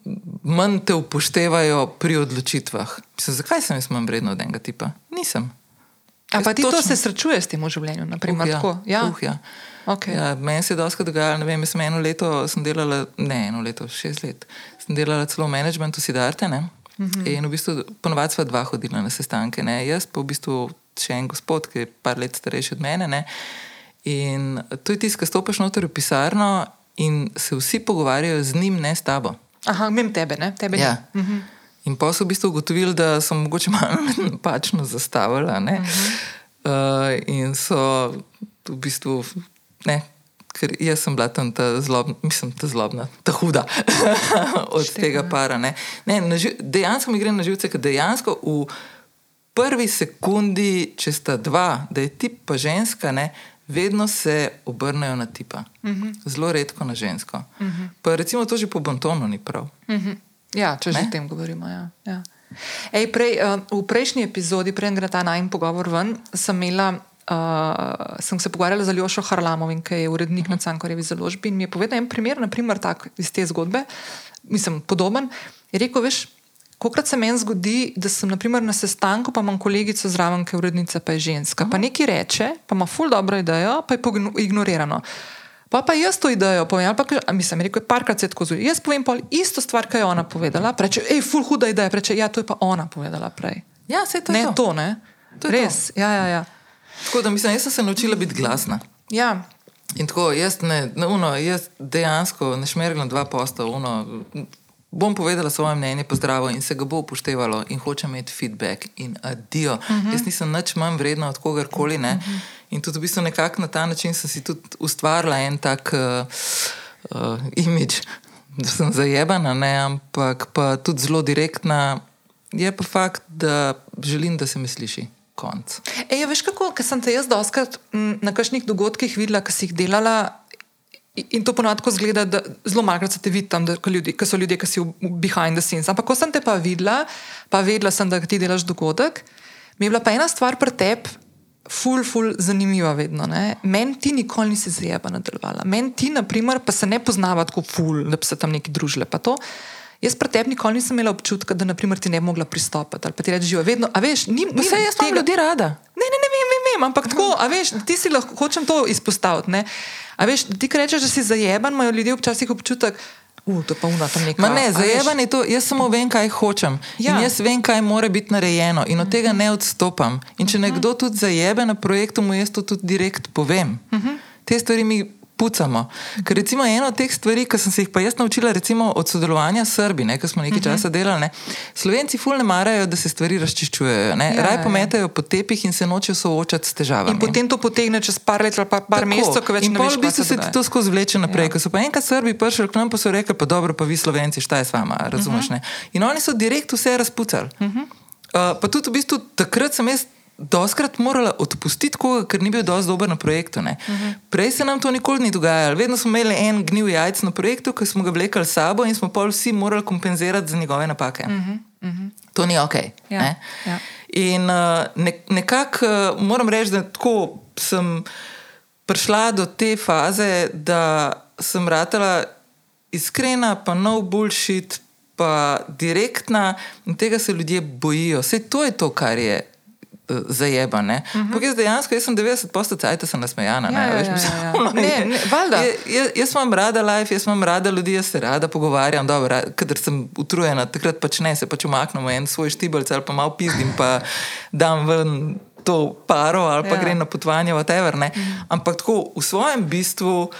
manj te upoštevajo pri odločitvah. Mislim, zakaj sem jaz manj vredna od enega tipa? Nisem. A pa Jaz ti to točno- se srečuješ s tem v življenju? Naprimer, Uh, ja. tako? Ja. Uh, ja. Okay. Ja, meni se je dosti dogajalo, ne vem, jaz sem eno leto sem delala, ne eno leto, šest let, sem delala celo v managementu Sidarte. Ne? Uh Mhm. -huh. In v bistvu ponovadi sva dva hodila na sestanke, ne? jaz pa v bistvu še en gospod, ki je par let starejši od mene. Ne? In to je tisto, ki stopiš noter v pisarno in se vsi pogovarjajo z njim, ne s tabo. Aha, mim tebe, ne? Tebe Ja. ni. Mhm. In pa so v bistvu ugotovili, da sem mogoče malo napačno zastavila. Uh -huh. uh, in so v bistvu, ne, ker jaz sem bila tam ta zlobna, mislim, ta zlobna, ta huda od Štima. tega para. Ne. Ne, živ, dejansko mi gre na živce, ker dejansko v prvi sekundi, če sta dva, da je tip pa ženska, ne, vedno se obrnejo na tipa. Uh -huh. Zelo redko na žensko. Uh -huh. Pa recimo to že po bontonu ni prav. Mhm. Ja, če že Ne? o tem govorimo. Ja. Ja. Ej, prej, uh, v prejšnji epizodi, prej gre ta najmen pogovor ven, sem, imela, uh, sem se pogovarjala z Aljošo Harlamovim, ki je urednik uh -huh. na Cankarjevi založbi in mi je povedal en primer, naprimer tak iz te zgodbe, mislim, podoben. Je rekel, veš, Kokrat se meni zgodi, da sem naprimer, na sestanku, pa imam kolegico zraven, ki je urednica, pa je ženska, pa nekaj reče, pa ima ful dobro idejo, pa je ignorirano. Pa pa jaz to idejo povem, ali pa mislim, rekel je parkrat se tako zgodi. Jaz povem pol isto stvar, kaj je ona povedala, reče, hej, ful huda ideja, reče, ja, to je pa ona povedala prej. Ja, se to je Ne, to. to ne. To Res, ja, ja, ja. Tako da mislim, jaz sem se naučila biti glasna. ja. In tako, jaz, ne, ne, uno, jaz dejansko ne šmerglam dva posta, uno, bom povedala svoje mnenje, pozdravo in se ga bo upoštevalo in hočem imeti feedback in adijo. Uh -huh. Jaz nisem nič manj vredna od kogarkoli. Ne? Uh -huh. In tudi v bistvu nekako na ta način sem si tudi ustvarila en tak uh, uh, imič, da sem zajebana, ne? ampak pa tudi zelo direktna. Je pa fakt, da želim, da se mi sliši. Konc. Ej, veš kako, ker sem te jaz doskrat m, na kakšnih dogodkih videla, ki si jih delala. In to ponadko zgleda, da zelo malo se te vidi tam, da ko ljudi, ki so ljudje, ki si v behind the scenes. Ampak ko sem te pa videla, pa vedela sem, da ti delaš dogodek, mi je bila pa ena stvar pri tebi. Ful, ful, zanimiva vedno. Meni ti nikoli nisi zajeba nadaljevala. Meni ti, na primer, pa se ne poznava tako ful, da bi se tam neki družile. pa to. Jaz pri tebi nikoli nisem imela občutka, da naprimer, ti ne bi mogla pristopiti ali pa ti reči živo. Vedno, a veš, ni, ni Vse jaz imam ljudi rada. Ne, ne, ne vem, vem, vem ampak tako, a veš, ti si lahko, hočem to izpostaviti. Ne? A veš, ti, rečeš, da si zajeban, imajo ljudje včasih občutek, uh, to pa una tam nekaj. Ma ne, zajeban je to, jaz samo vem, kaj hočem. Ja. In jaz vem, kaj mora biti narejeno in od tega ne odstopam. In če nekdo tudi zajebe na projektu, mu jaz to tudi direkt povem. Te stvari mi pucamo. Ker recimo ena od teh stvari, ki sem se jih pa jaz naučila recimo od sodelovanja s Srbi, ne, ko smo nekaj časa delali, ne, Slovenci ful ne marajo, da se stvari razčiščujejo. Ne, Ja, Raj ja. pometajo po tepih in se nočejo soočati s težavami. In potem to potegne čez par let ali pa par mesecev, ko več in ne veš, v bistvu se ti to skozi vleče naprej. Ja. Ko so pa enkrat Srbi prišli k nam, pa so rekli, pa dobro, pa vi Slovenci, šta je s vama, razumeš? Uh -huh. In oni so direkt vse razpucali. Uh -huh. uh, pa tudi v bistvu takrat sem jaz. Doskrat morala odpustiti koga, ker ni bil dovolj dober na projektu. Uh -huh. Prej se nam to nikoli ni dogajalo. Vedno smo imeli en gnil jajc na projektu, ki smo ga vlekli s sabo in smo pol vsi morali kompenzirati za njegove napake. Uh -huh. Uh -huh. To ni ok. Ja, ne? ja. In uh, ne, nekako uh, moram reči, da tako sem prišla do te faze, da sem ratala iskrena, pa no bullshit, pa direktna in tega se ljudje bojijo. Vse to je to, kar je. Uh, Zajebane. Uh -huh. Jaz dejansko jaz sem 90% cajt, sem nasmejana. Ja, ne, ja, veš, ja, mislim, ja, ja. ono Ne, ne, jaz, jaz imam rada life, jaz imam rada ljudi, jaz se rada pogovarjam. Dobro, kadar sem utrujena, takrat pač ne, se pač umaknemo en svoj štibalc ali pa malo pizdim, pa dam ven to paro ali pa Ja. ja. grem na potovanje, whatever. Ne. Ampak tako v svojem bistvu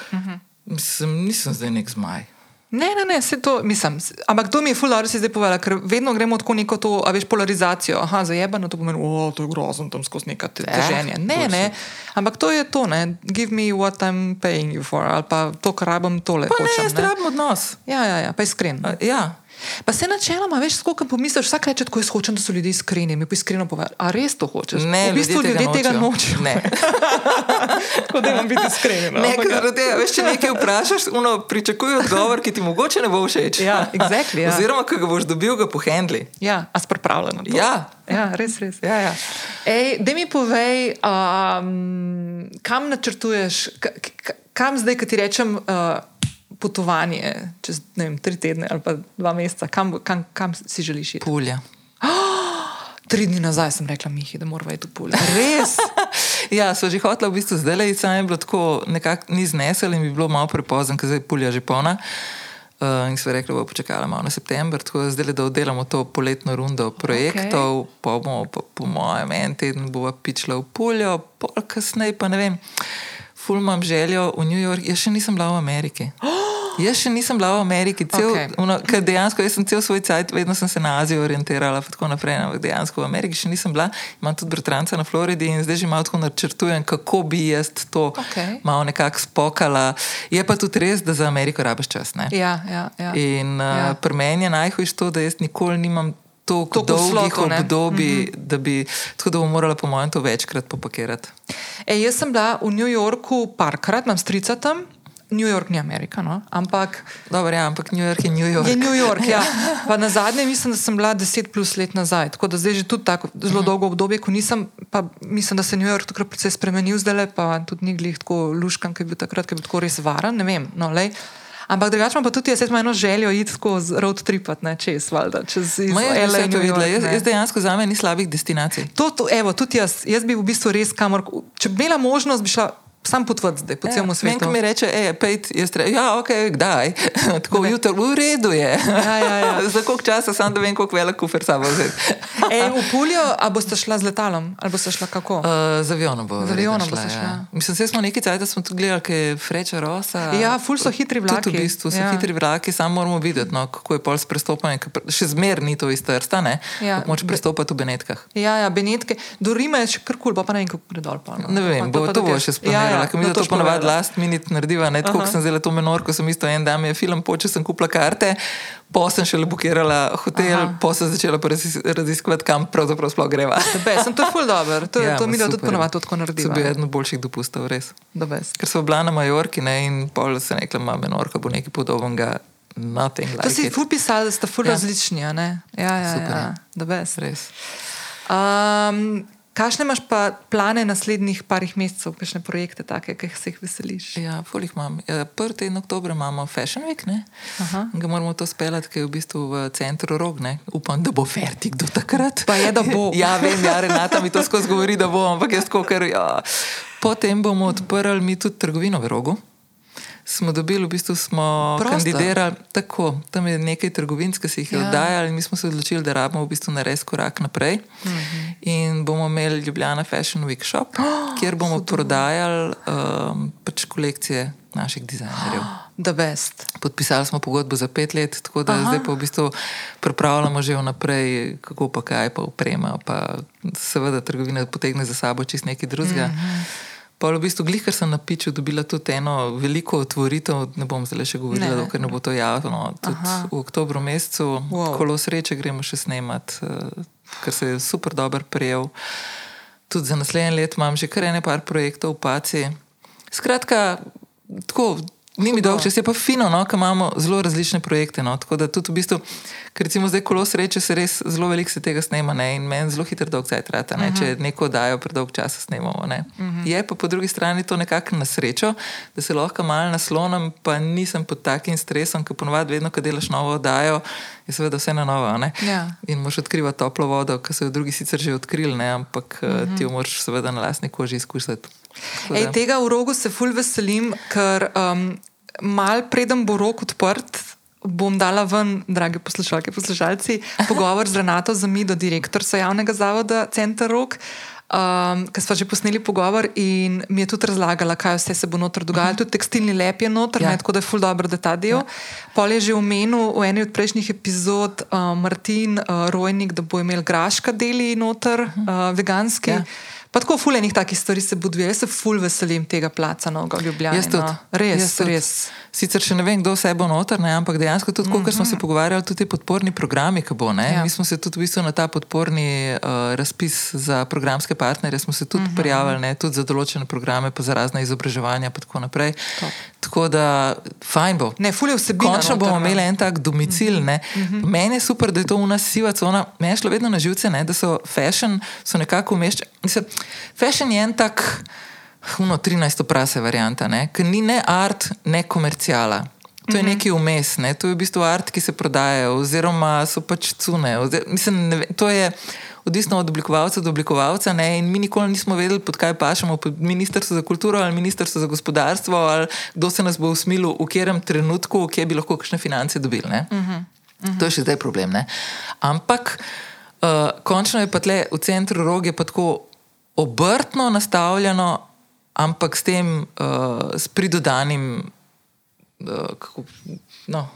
mislim, nisem zdaj nek zmaj. Ne, ne, ne, vse to mislim. Ampak to mi je fulano, da si zdaj povedala, ker vedno gremo tako neko to, a veš, polarizacijo. Aha, zajebano to pomeni, o, to je grozno, tam skozi neka te- Eh, teženje. Ne, ne, bullshit. ampak to je to, ne, give me what I'm paying you for, ali pa to, kar rabim, tole Pa ne, hočem. jaz rabim odnos. Ja, ja, ja, pa iskren. A, Ja. Pa se načeloma, veš, skoliko pomisliš, vsak reče, tako jaz hočem, da so ljudje iskreni, mi pa iskreno poveš, a res to hočeš? Ne, v bistvu ljudje tega nočejo. Ne. Tako da vam biti iskreni. No? Ne, ja. zaradi tega, veš, če nekaj vprašaš, uno, pričakuje odgovor, ki ti mogoče ne bo všeč. Ja, exactly, ja. Oziroma, ko ga boš dobil, ga pohendli. Ja, a si pripravljen na to? Ja. ja res, res. Ja, ja. Ej, da mi povej, um, kam načrtuješ, ka, ka, kam zdaj, ki ti rečem, uh, potovanje čez vem, tri tedne ali pa dva meseca, kam, kam, kam si želiš iti? Pulja. Tri dni nazaj sem rekla, Mihi, da moramo iti v Pulj. Res? Ja, so že hotela v bistvu zdaj le, samo je bilo tako, nekako ni znesel in bi bilo malo prepozno, ker je pulja že polna. Uh, in smo rekli, da bo počakala malo na september, tako da zdaj, da oddelamo to poletno rundo projektov, okay. pa bomo, pa, po mojem, en teden bova pičila v puljo, pol kasneje pa ne vem. Ful imam željo v New York, jaz še nisem bila v Ameriki. Jaz še nisem bila v Ameriki, cel, okay. ker dejansko sem cel svoj cajt, vedno sem se na Azijo orientirala, tako naprej. Ampak dejansko v Ameriki še nisem bila, imam tudi bratranca na Floridi in zdaj že malo tako načrtujem, kako bi jaz to Okej. malo nekako spokala. Je pa tudi res, da za Ameriko rabiš čas. Ne? Ja, ja, ja. In uh, Ja. ja. pri meni je najhujše to, da jaz nikoli nimam. Tako Toliko dolgih slotov, obdobij, mm -hmm. da bi tako da bom morala, po mojem, to večkrat popakirati. Ej, jaz sem bila v New Yorku parkrat, imam strica tam. New York ni Amerika, no? ampak Dobro, ja, ampak New York je New York. je New York. Ja. Pa na zadnje mislim, da sem bila 10 plus let nazaj, tako da zdaj že tudi tako zelo dolgo obdobje, ko nisem, pa mislim, da se je New York takrat precej spremenil, zdaj pa tudi ni glih tako luškan, ki je bil takrat, ki je bil tako res varen, ne vem. No, lej. Ampak drugače pa tudi jaz imam eno željo iti z road tripat, ne čez, valjda, čez Ma jaz LA, to videla. Jaz, jaz dejansko za me ni slabih destinacij. To, to, evo, tudi jaz, jaz bi v bistvu res kamor, če bi imela možnost, bi šla sam potvati zdaj po Ja, celem svetu. ko mi reče, hej, pejt, jaz rečem, ja, ok, kdaj? Tako jutro, v redu je. Ja, ja, ja. Za koliko časa, samo da vem, koliko velik kufer sabo vzeti. Ej, v Puljo, a boste šla z letalom, ali boste šla kako? Uh, z avionom bo. Z avionom boste ja. šla. Mislim, da smo nekaj cajt, da smo tudi gledali, kaj je Freča Rosa. Ja, ful so hitri vlaki. Tudi v bistvu so Ja. ja. hitri vlaki, samo moramo videti, no, kako je pol s prestopanjem. ker Še zmer ni to iz Trsta, ne? Ja. Moč prestopati v Benetkah. Ja, ja, Benetke, do Rima je še kar kul, pa, pa ne vem, kako gre dol. Pa, no. Ne vem, Pa bo- pa to bo še splanirala. Ja, Ja, ker mi no, to, to ponavadi last minute narediva, ne tako, sem zdaj to menor, ko sem isto en dan je film, počel sem kupila karte, po sem šele bukirala hotel, Aha. po sem začela raziskovati, kam pravzaprav sploh greva. Be, sem to ful dobro, to, ja, to mi da tudi super. ponovadi tako To naredimo. bi eden od boljših dopustov, res. Best. Ker so bila na Majorki ne, in pol se rekla, da Menorka bo nekaj podobnega. Nothing To like si it. ful pisal, da sta ful Ja. različni? Ja, ja, Super, ja. ja. Res. Um, Kakšne imaš pa plane naslednjih parih mesecev, kakšne projekte, take, ki se jih veseliš? Ja, folih imam. Ja, Prvi teden oktobra imamo Fashion Week, ne? Aha. Ga moramo to speljati, ker je v bistvu v centru rog. Ne? Upam, da bo fertik do takrat. Pa je, da bo. ja, vem, ja, Renata mi to skozi govori, da bo, ampak jaz tako, ker. Ja. Potem bomo odprli mi tudi trgovino v rogu. Smo dobili, v bistvu smo Prostor. kandidirali tako. Tam je nekaj trgovin, ki si jih je Ja. ja. oddajali, in mi smo se odločili, da rabimo v bistvu narediti korak naprej. Mm -hmm. In bomo imeli Ljubljana Fashion Week Shop, oh, kjer bomo prodajali um, pač kolekcije naših dizajnerjev. The best. Podpisali smo pogodbo za pet let, tako da Aha. Aha. zdaj pa v bistvu pripravljamo že vnaprej, kako pa kaj, pa uprema, pa seveda trgovina potegne za sabo čist nekaj drugega. Mm -hmm. Pa v bistvu, glih, ker sem na piču dobila tudi eno veliko otvoritev, ne bom zdaj še govorila, Ne. ker ne bo to javno. Tudi Aha. v oktobru mesecu, Wow. kolo sreče, gremo še snemat, eh, ker se je super dober prijel. Tudi za naslednje let imam že kar ene par projektov v Paci. Skratka, tako. Ni mi dolg čas, je pa fino, no, ker imamo zelo različne projekte. No, tako da tudi v bistvu, ker recimo zdaj kolo sreče, se res zelo veliko se tega snema ne, in meni zelo hitro dolg cajt rata, ne, če neko dajo predolg časa snemamo. Ne. Je pa po drugi strani to nekako na srečo, da se lahko malo naslonim, pa nisem pod takim stresom, ker ponovadi vedno, ko delaš novo oddajo, je seveda vse na novo. ne. Ja. In moš odkrivati toplo vodo, ki so jo drugi sicer že odkrili, ne, ampak uh -huh. ti jo moraš seveda na lastni koži izkusiti. Ej, tega v rogu se ful veselim, ker um, mal preden bo rok odprt. Bom dala ven, drage poslušalke, poslušalci, pogovor z Renato Zamido, direktorico javnega zavoda Center Rok, um, ker smo že posneli pogovor in mi je tudi razlagala, kaj vse se bo noter dogajalo. Tudi tekstilni lep je noter, Ja. ja. tako da je ful dobro, da ta del. Ja. Pol je že omenil v eni od prejšnjih epizod uh, Martin uh, Rojnik, da bo imel graška deli noter, uh, veganski. Ja. Pa tako fulejnih takih stvari se buduje. Jaz se ful veselim tega placa Novega Ljubljana. Jaz tudi. No. Res, Jaz tudi. res. Sicer še ne vem, kdo vse bo noter, ne, ampak dejansko tudi, mm -hmm. ko smo se pogovarjali, tudi podporni programi, ki bo. Ne, Ja. ja. Mi smo se tudi v bistvu na ta podporni uh, razpis za programske partnerje smo se tudi mm -hmm. prijavili, ne, tudi za določene programe, pa za razne izobraževanja in tako naprej. Top. Tako da, fajn bo. Ne, ful je vsebina. Končno noter, bomo ne. imeli en tak domicil. Mm -hmm. Meni je super, da je to v nas siva cona. Meni je šlo vedno na živce, ne, da so fashion so nekako umeščeni. Fashion je en tak, huno 13. prase varianta, ne, ki ni ne art, ne komercijala. To je nekaj vmes, ne? to je v bistvu art, ki se prodaja, oziroma so pač cune. Ozir, mislim, ne, to je odvisno od oblikovalca do oblikovalca. Ne? In mi nikoli nismo vedeli, pod kaj pašemo, pod ministrstvo za kulturo ali ministrstvo za gospodarstvo, ali kdo se nas bo usmilil, v katerem trenutku, kje bi lahko kakšne finance dobili. Uh -huh, uh -huh. To je še zdaj problem. Ne? Ampak uh, končno je pa tle v centru roge tako obrtno nastavljeno, ampak s tem, uh, s pridodanim. Uh, kako, no,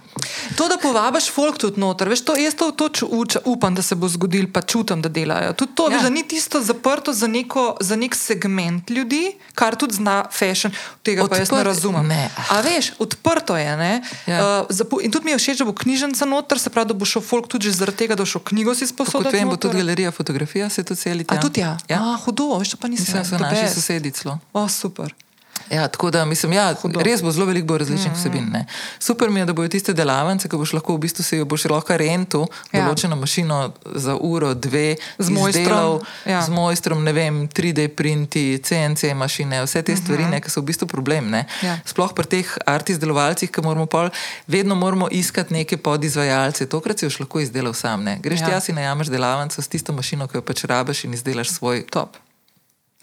To, da povabiš folk tudi noter, veš, to, jaz to, to ču, uč, upam, da se bo zgodil, pa čutim, da delajo. Tudi to, ja. Ja. veš, da ni tisto zaprto za, neko, za nek segment ljudi, kar tudi zna fashion, tega pa jaz ne Odprt- razumem. ne. A veš, odprto je. Ne? Ja. Uh, zapo- in tudi mi je všeč, da bo knjižnica noter, se pravi, da bo šel folk tudi zaradi tega, da bo šel knjigo si kot sposoditi. vem, bo tudi galerija fotografija, se to celi A tam. tudi ja. ja. A, hudo, veš, pa nisem Mislim, da so the naši sosedi celo. O, super. Ja, tako da mislim, ja, Hudo. res bo zelo veliko različnih mm -hmm. vsebin. Ne. Super mi je, da bojo tiste delavnice, ki boš lahko v bistvu se jo boš lahko rentu, Ja. določeno mašino za uro, dve, Z mojstrom, ja. z mojstrom, ne vem, 3D printi, CNC mašine, vse te stvari, mm -hmm. ki so v bistvu problem. Ne. Ja. Sploh pri teh art izdelovalcih, ki moramo pol, vedno moramo iskati neke podizvajalce. Tokrat si jo lahko izdelal sam. Ne. Greš Ja. tja, si najameš delavnico s tisto mašino, ki jo pač rabiš in izdelaš svoj Top.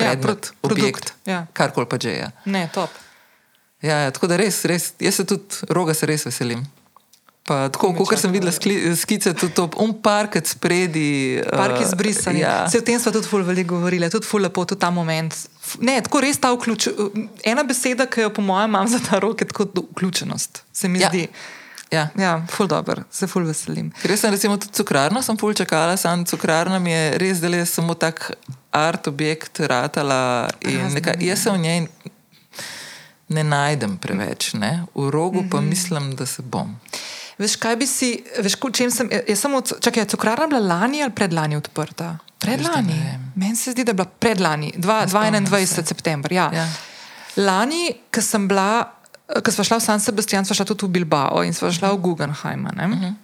Ja, predmet, ja, produkt, objekt, ja. karkoli pa že je. Ne, top. Ja, ja, tako da res, res, jaz se tudi roga se res veselim. Pa, tako, kot sem videla skli, skice, tudi to, um park spredi. Park uh, izbrisani. Ja. Se o tem smo tudi ful veliko govorili, tudi ful lepo, tudi ta moment. Ne, tako res ta vključ. Ena beseda, ki jo po mojem imam za ta rok, je tako vključenost. Se mi Ja. zdi. Ja. Ja, ful dobro, se ful veselim. Ker sem recimo tudi cukrarno, sem pol čakala, sam cukrarna mi je res, je samo tak art objekt ratala in Razne, neka, jaz sem v njej. ne najdem preveč, ne? v rogu pa mislim, da se bom. Veš, kaj bi si, veš, ko- čem sem, jaz sem od, čakaj, cukrarna bila lani ali predlani odprta? Predlani. Meni se zdi, da je bila predlani, dva- spomnim 21. september. Ja. Ja. Lani, ko sem bila, ko smo šla v San Sebastian, smo šla tudi v Bilbao in smo šla v Guggenheim. Uh -huh.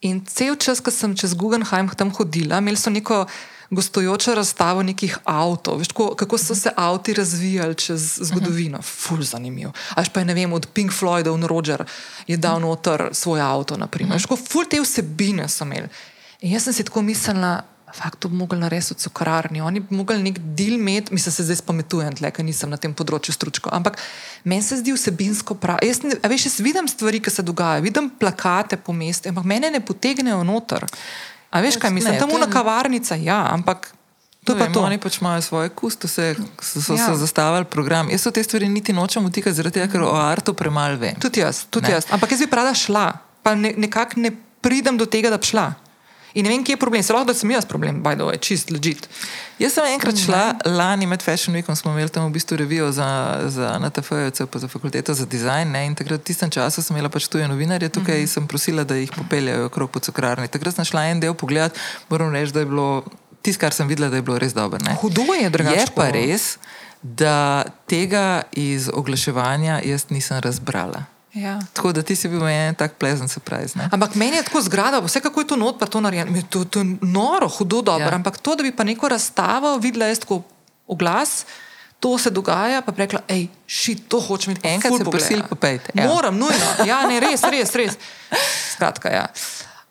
In cel čas, ko sem čez Guggenheim tam hodila, imeli so neko gostujočo razstavo nekih avtov, veš, tako, kako so se avti razvijali čez zgodovino. Uh -huh. Ful zanimivo. Až pa je ne vem, od Pink Floydov in Roger je dal noter svoj avto, naprimer. Uh -huh. Ful te vsebine so imeli. In jaz sem si tako mislila, Fakt, to bi mogli narediti v cukrarni. Oni bi mogli nek del imeti, mislim, se zdaj spametujem, tle, ker nisem na tem področju stručko. Ampak meni se zdi vsebinsko prav. Jaz, ne, veš, jaz vidim stvari, ki se dogajajo, vidim plakate po mestu, ampak mene ne potegnejo noter. A veš, kaj Pač mislim? Tam je- na kavarnica, ja, ampak to pa vem, to. Oni pač imajo svoje kustose, so, so, Ja. so zastavili program. Jaz so te stvari niti nočem vtikati, zaradi tega, ker o artu premalo vem. Tudi jaz, tudi Ne. jaz. Ampak jaz bi rada šla, pa ne, nekako ne pridem do tega, da bi šla. In ne vem, kje je problem. Se lahko, da sem jaz problem, by the way, čist legit. Jaz sem enkrat šla, lani med Fashion Weekom smo imeli tam v bistvu revijo za, za NTF, pa za fakulteto za dizajn. Ne? In takrat v tistem času sem imela pač tuje novinarje tukaj in sem prosila, da jih popeljajo okrog po cukrarni. Takrat sem šla en del pogled, moram reči, da je bilo tisto, kar sem videla, da je bilo res dobro. ne. Hudo je drugače. Je pa res, da tega iz oglaševanja jaz nisem razbrala. Ja. Tako da ti si bil meni en tak pleasant surprise. Ne? Ampak meni je tako zgrada, vse kako je to not, pa to narejeno. To, to je noro, hudo dobro. Ja. Ampak to, da bi pa neko razstavo videla jaz tako oglas, to se dogaja, pa rekla, hej, šit, to hočem imeti. pa Enkrat se pogledati." prisil popejte, ja. Moram, nujno. Ja, ne, res, res, res. Skratka, ja.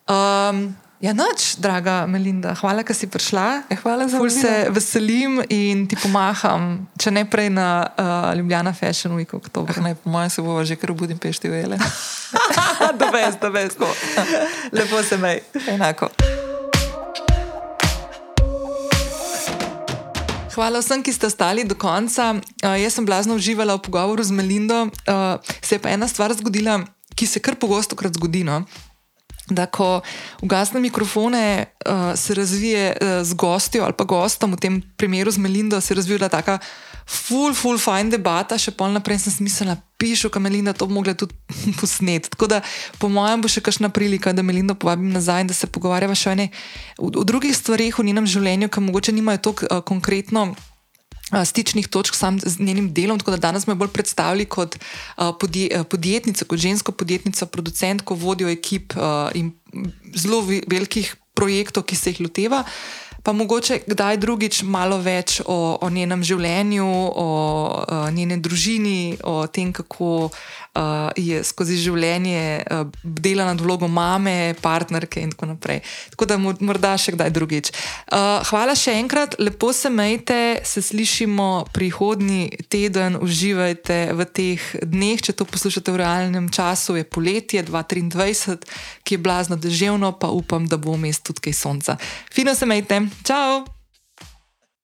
Um, Ja, noč, draga Melinda, hvala, da si prišla. Ja, hvala za Ful se vabilo. veselim in ti pomaham, če ne prej na uh, Ljubljana Fashion Week oktober. Ah, ne, po mojem se bova že kar v Budimpešti ujele. da veš, da veš. Lepo se mej. Enako. Hvala vsem, ki ste ostali do konca. Uh, jaz sem blazno uživala v pogovoru z Melindo. Uh, se je pa ena stvar zgodila, ki se kar pogosto krat zgodi. No? Da, ko ugasne mikrofone, uh, se razvije uh, z gostjo ali pa gostom, v tem primeru z Melindo, se je razvila taka full, full fine debata, še pol naprej sem smiselna, pišu, ka Melinda to bi mogla tudi posneti. Tako da, po mojem, bo še kakšna prilika, da Melindo povabim nazaj in da se pogovarjava še o, ene, o, o drugih stvarih v njenem življenju, ki mogoče nimajo tako uh, konkretno a, stičnih točk sam z njenim delom, tako da danes me bolj predstavlja kot podjetnico, kot žensko podjetnico, producentko, vodjo ekip in zelo ve- velikih projektov, ki se jih loteva. Pa mogoče kdaj drugič malo več o, o njenem življenju, o, o njeni družini, o tem, kako uh, je skozi življenje uh, dela nad vlogo mame, partnerke in tako naprej. Tako da mo- morda še kdaj drugič. Uh, hvala še enkrat, lepo se majte, se slišimo prihodnji teden, uživajte v teh dneh. Če to poslušate v realnem času, je poletje 2023, ki je blazno deževno, pa upam, da bo vmes tudi kaj sonca. Fino se majte, čau!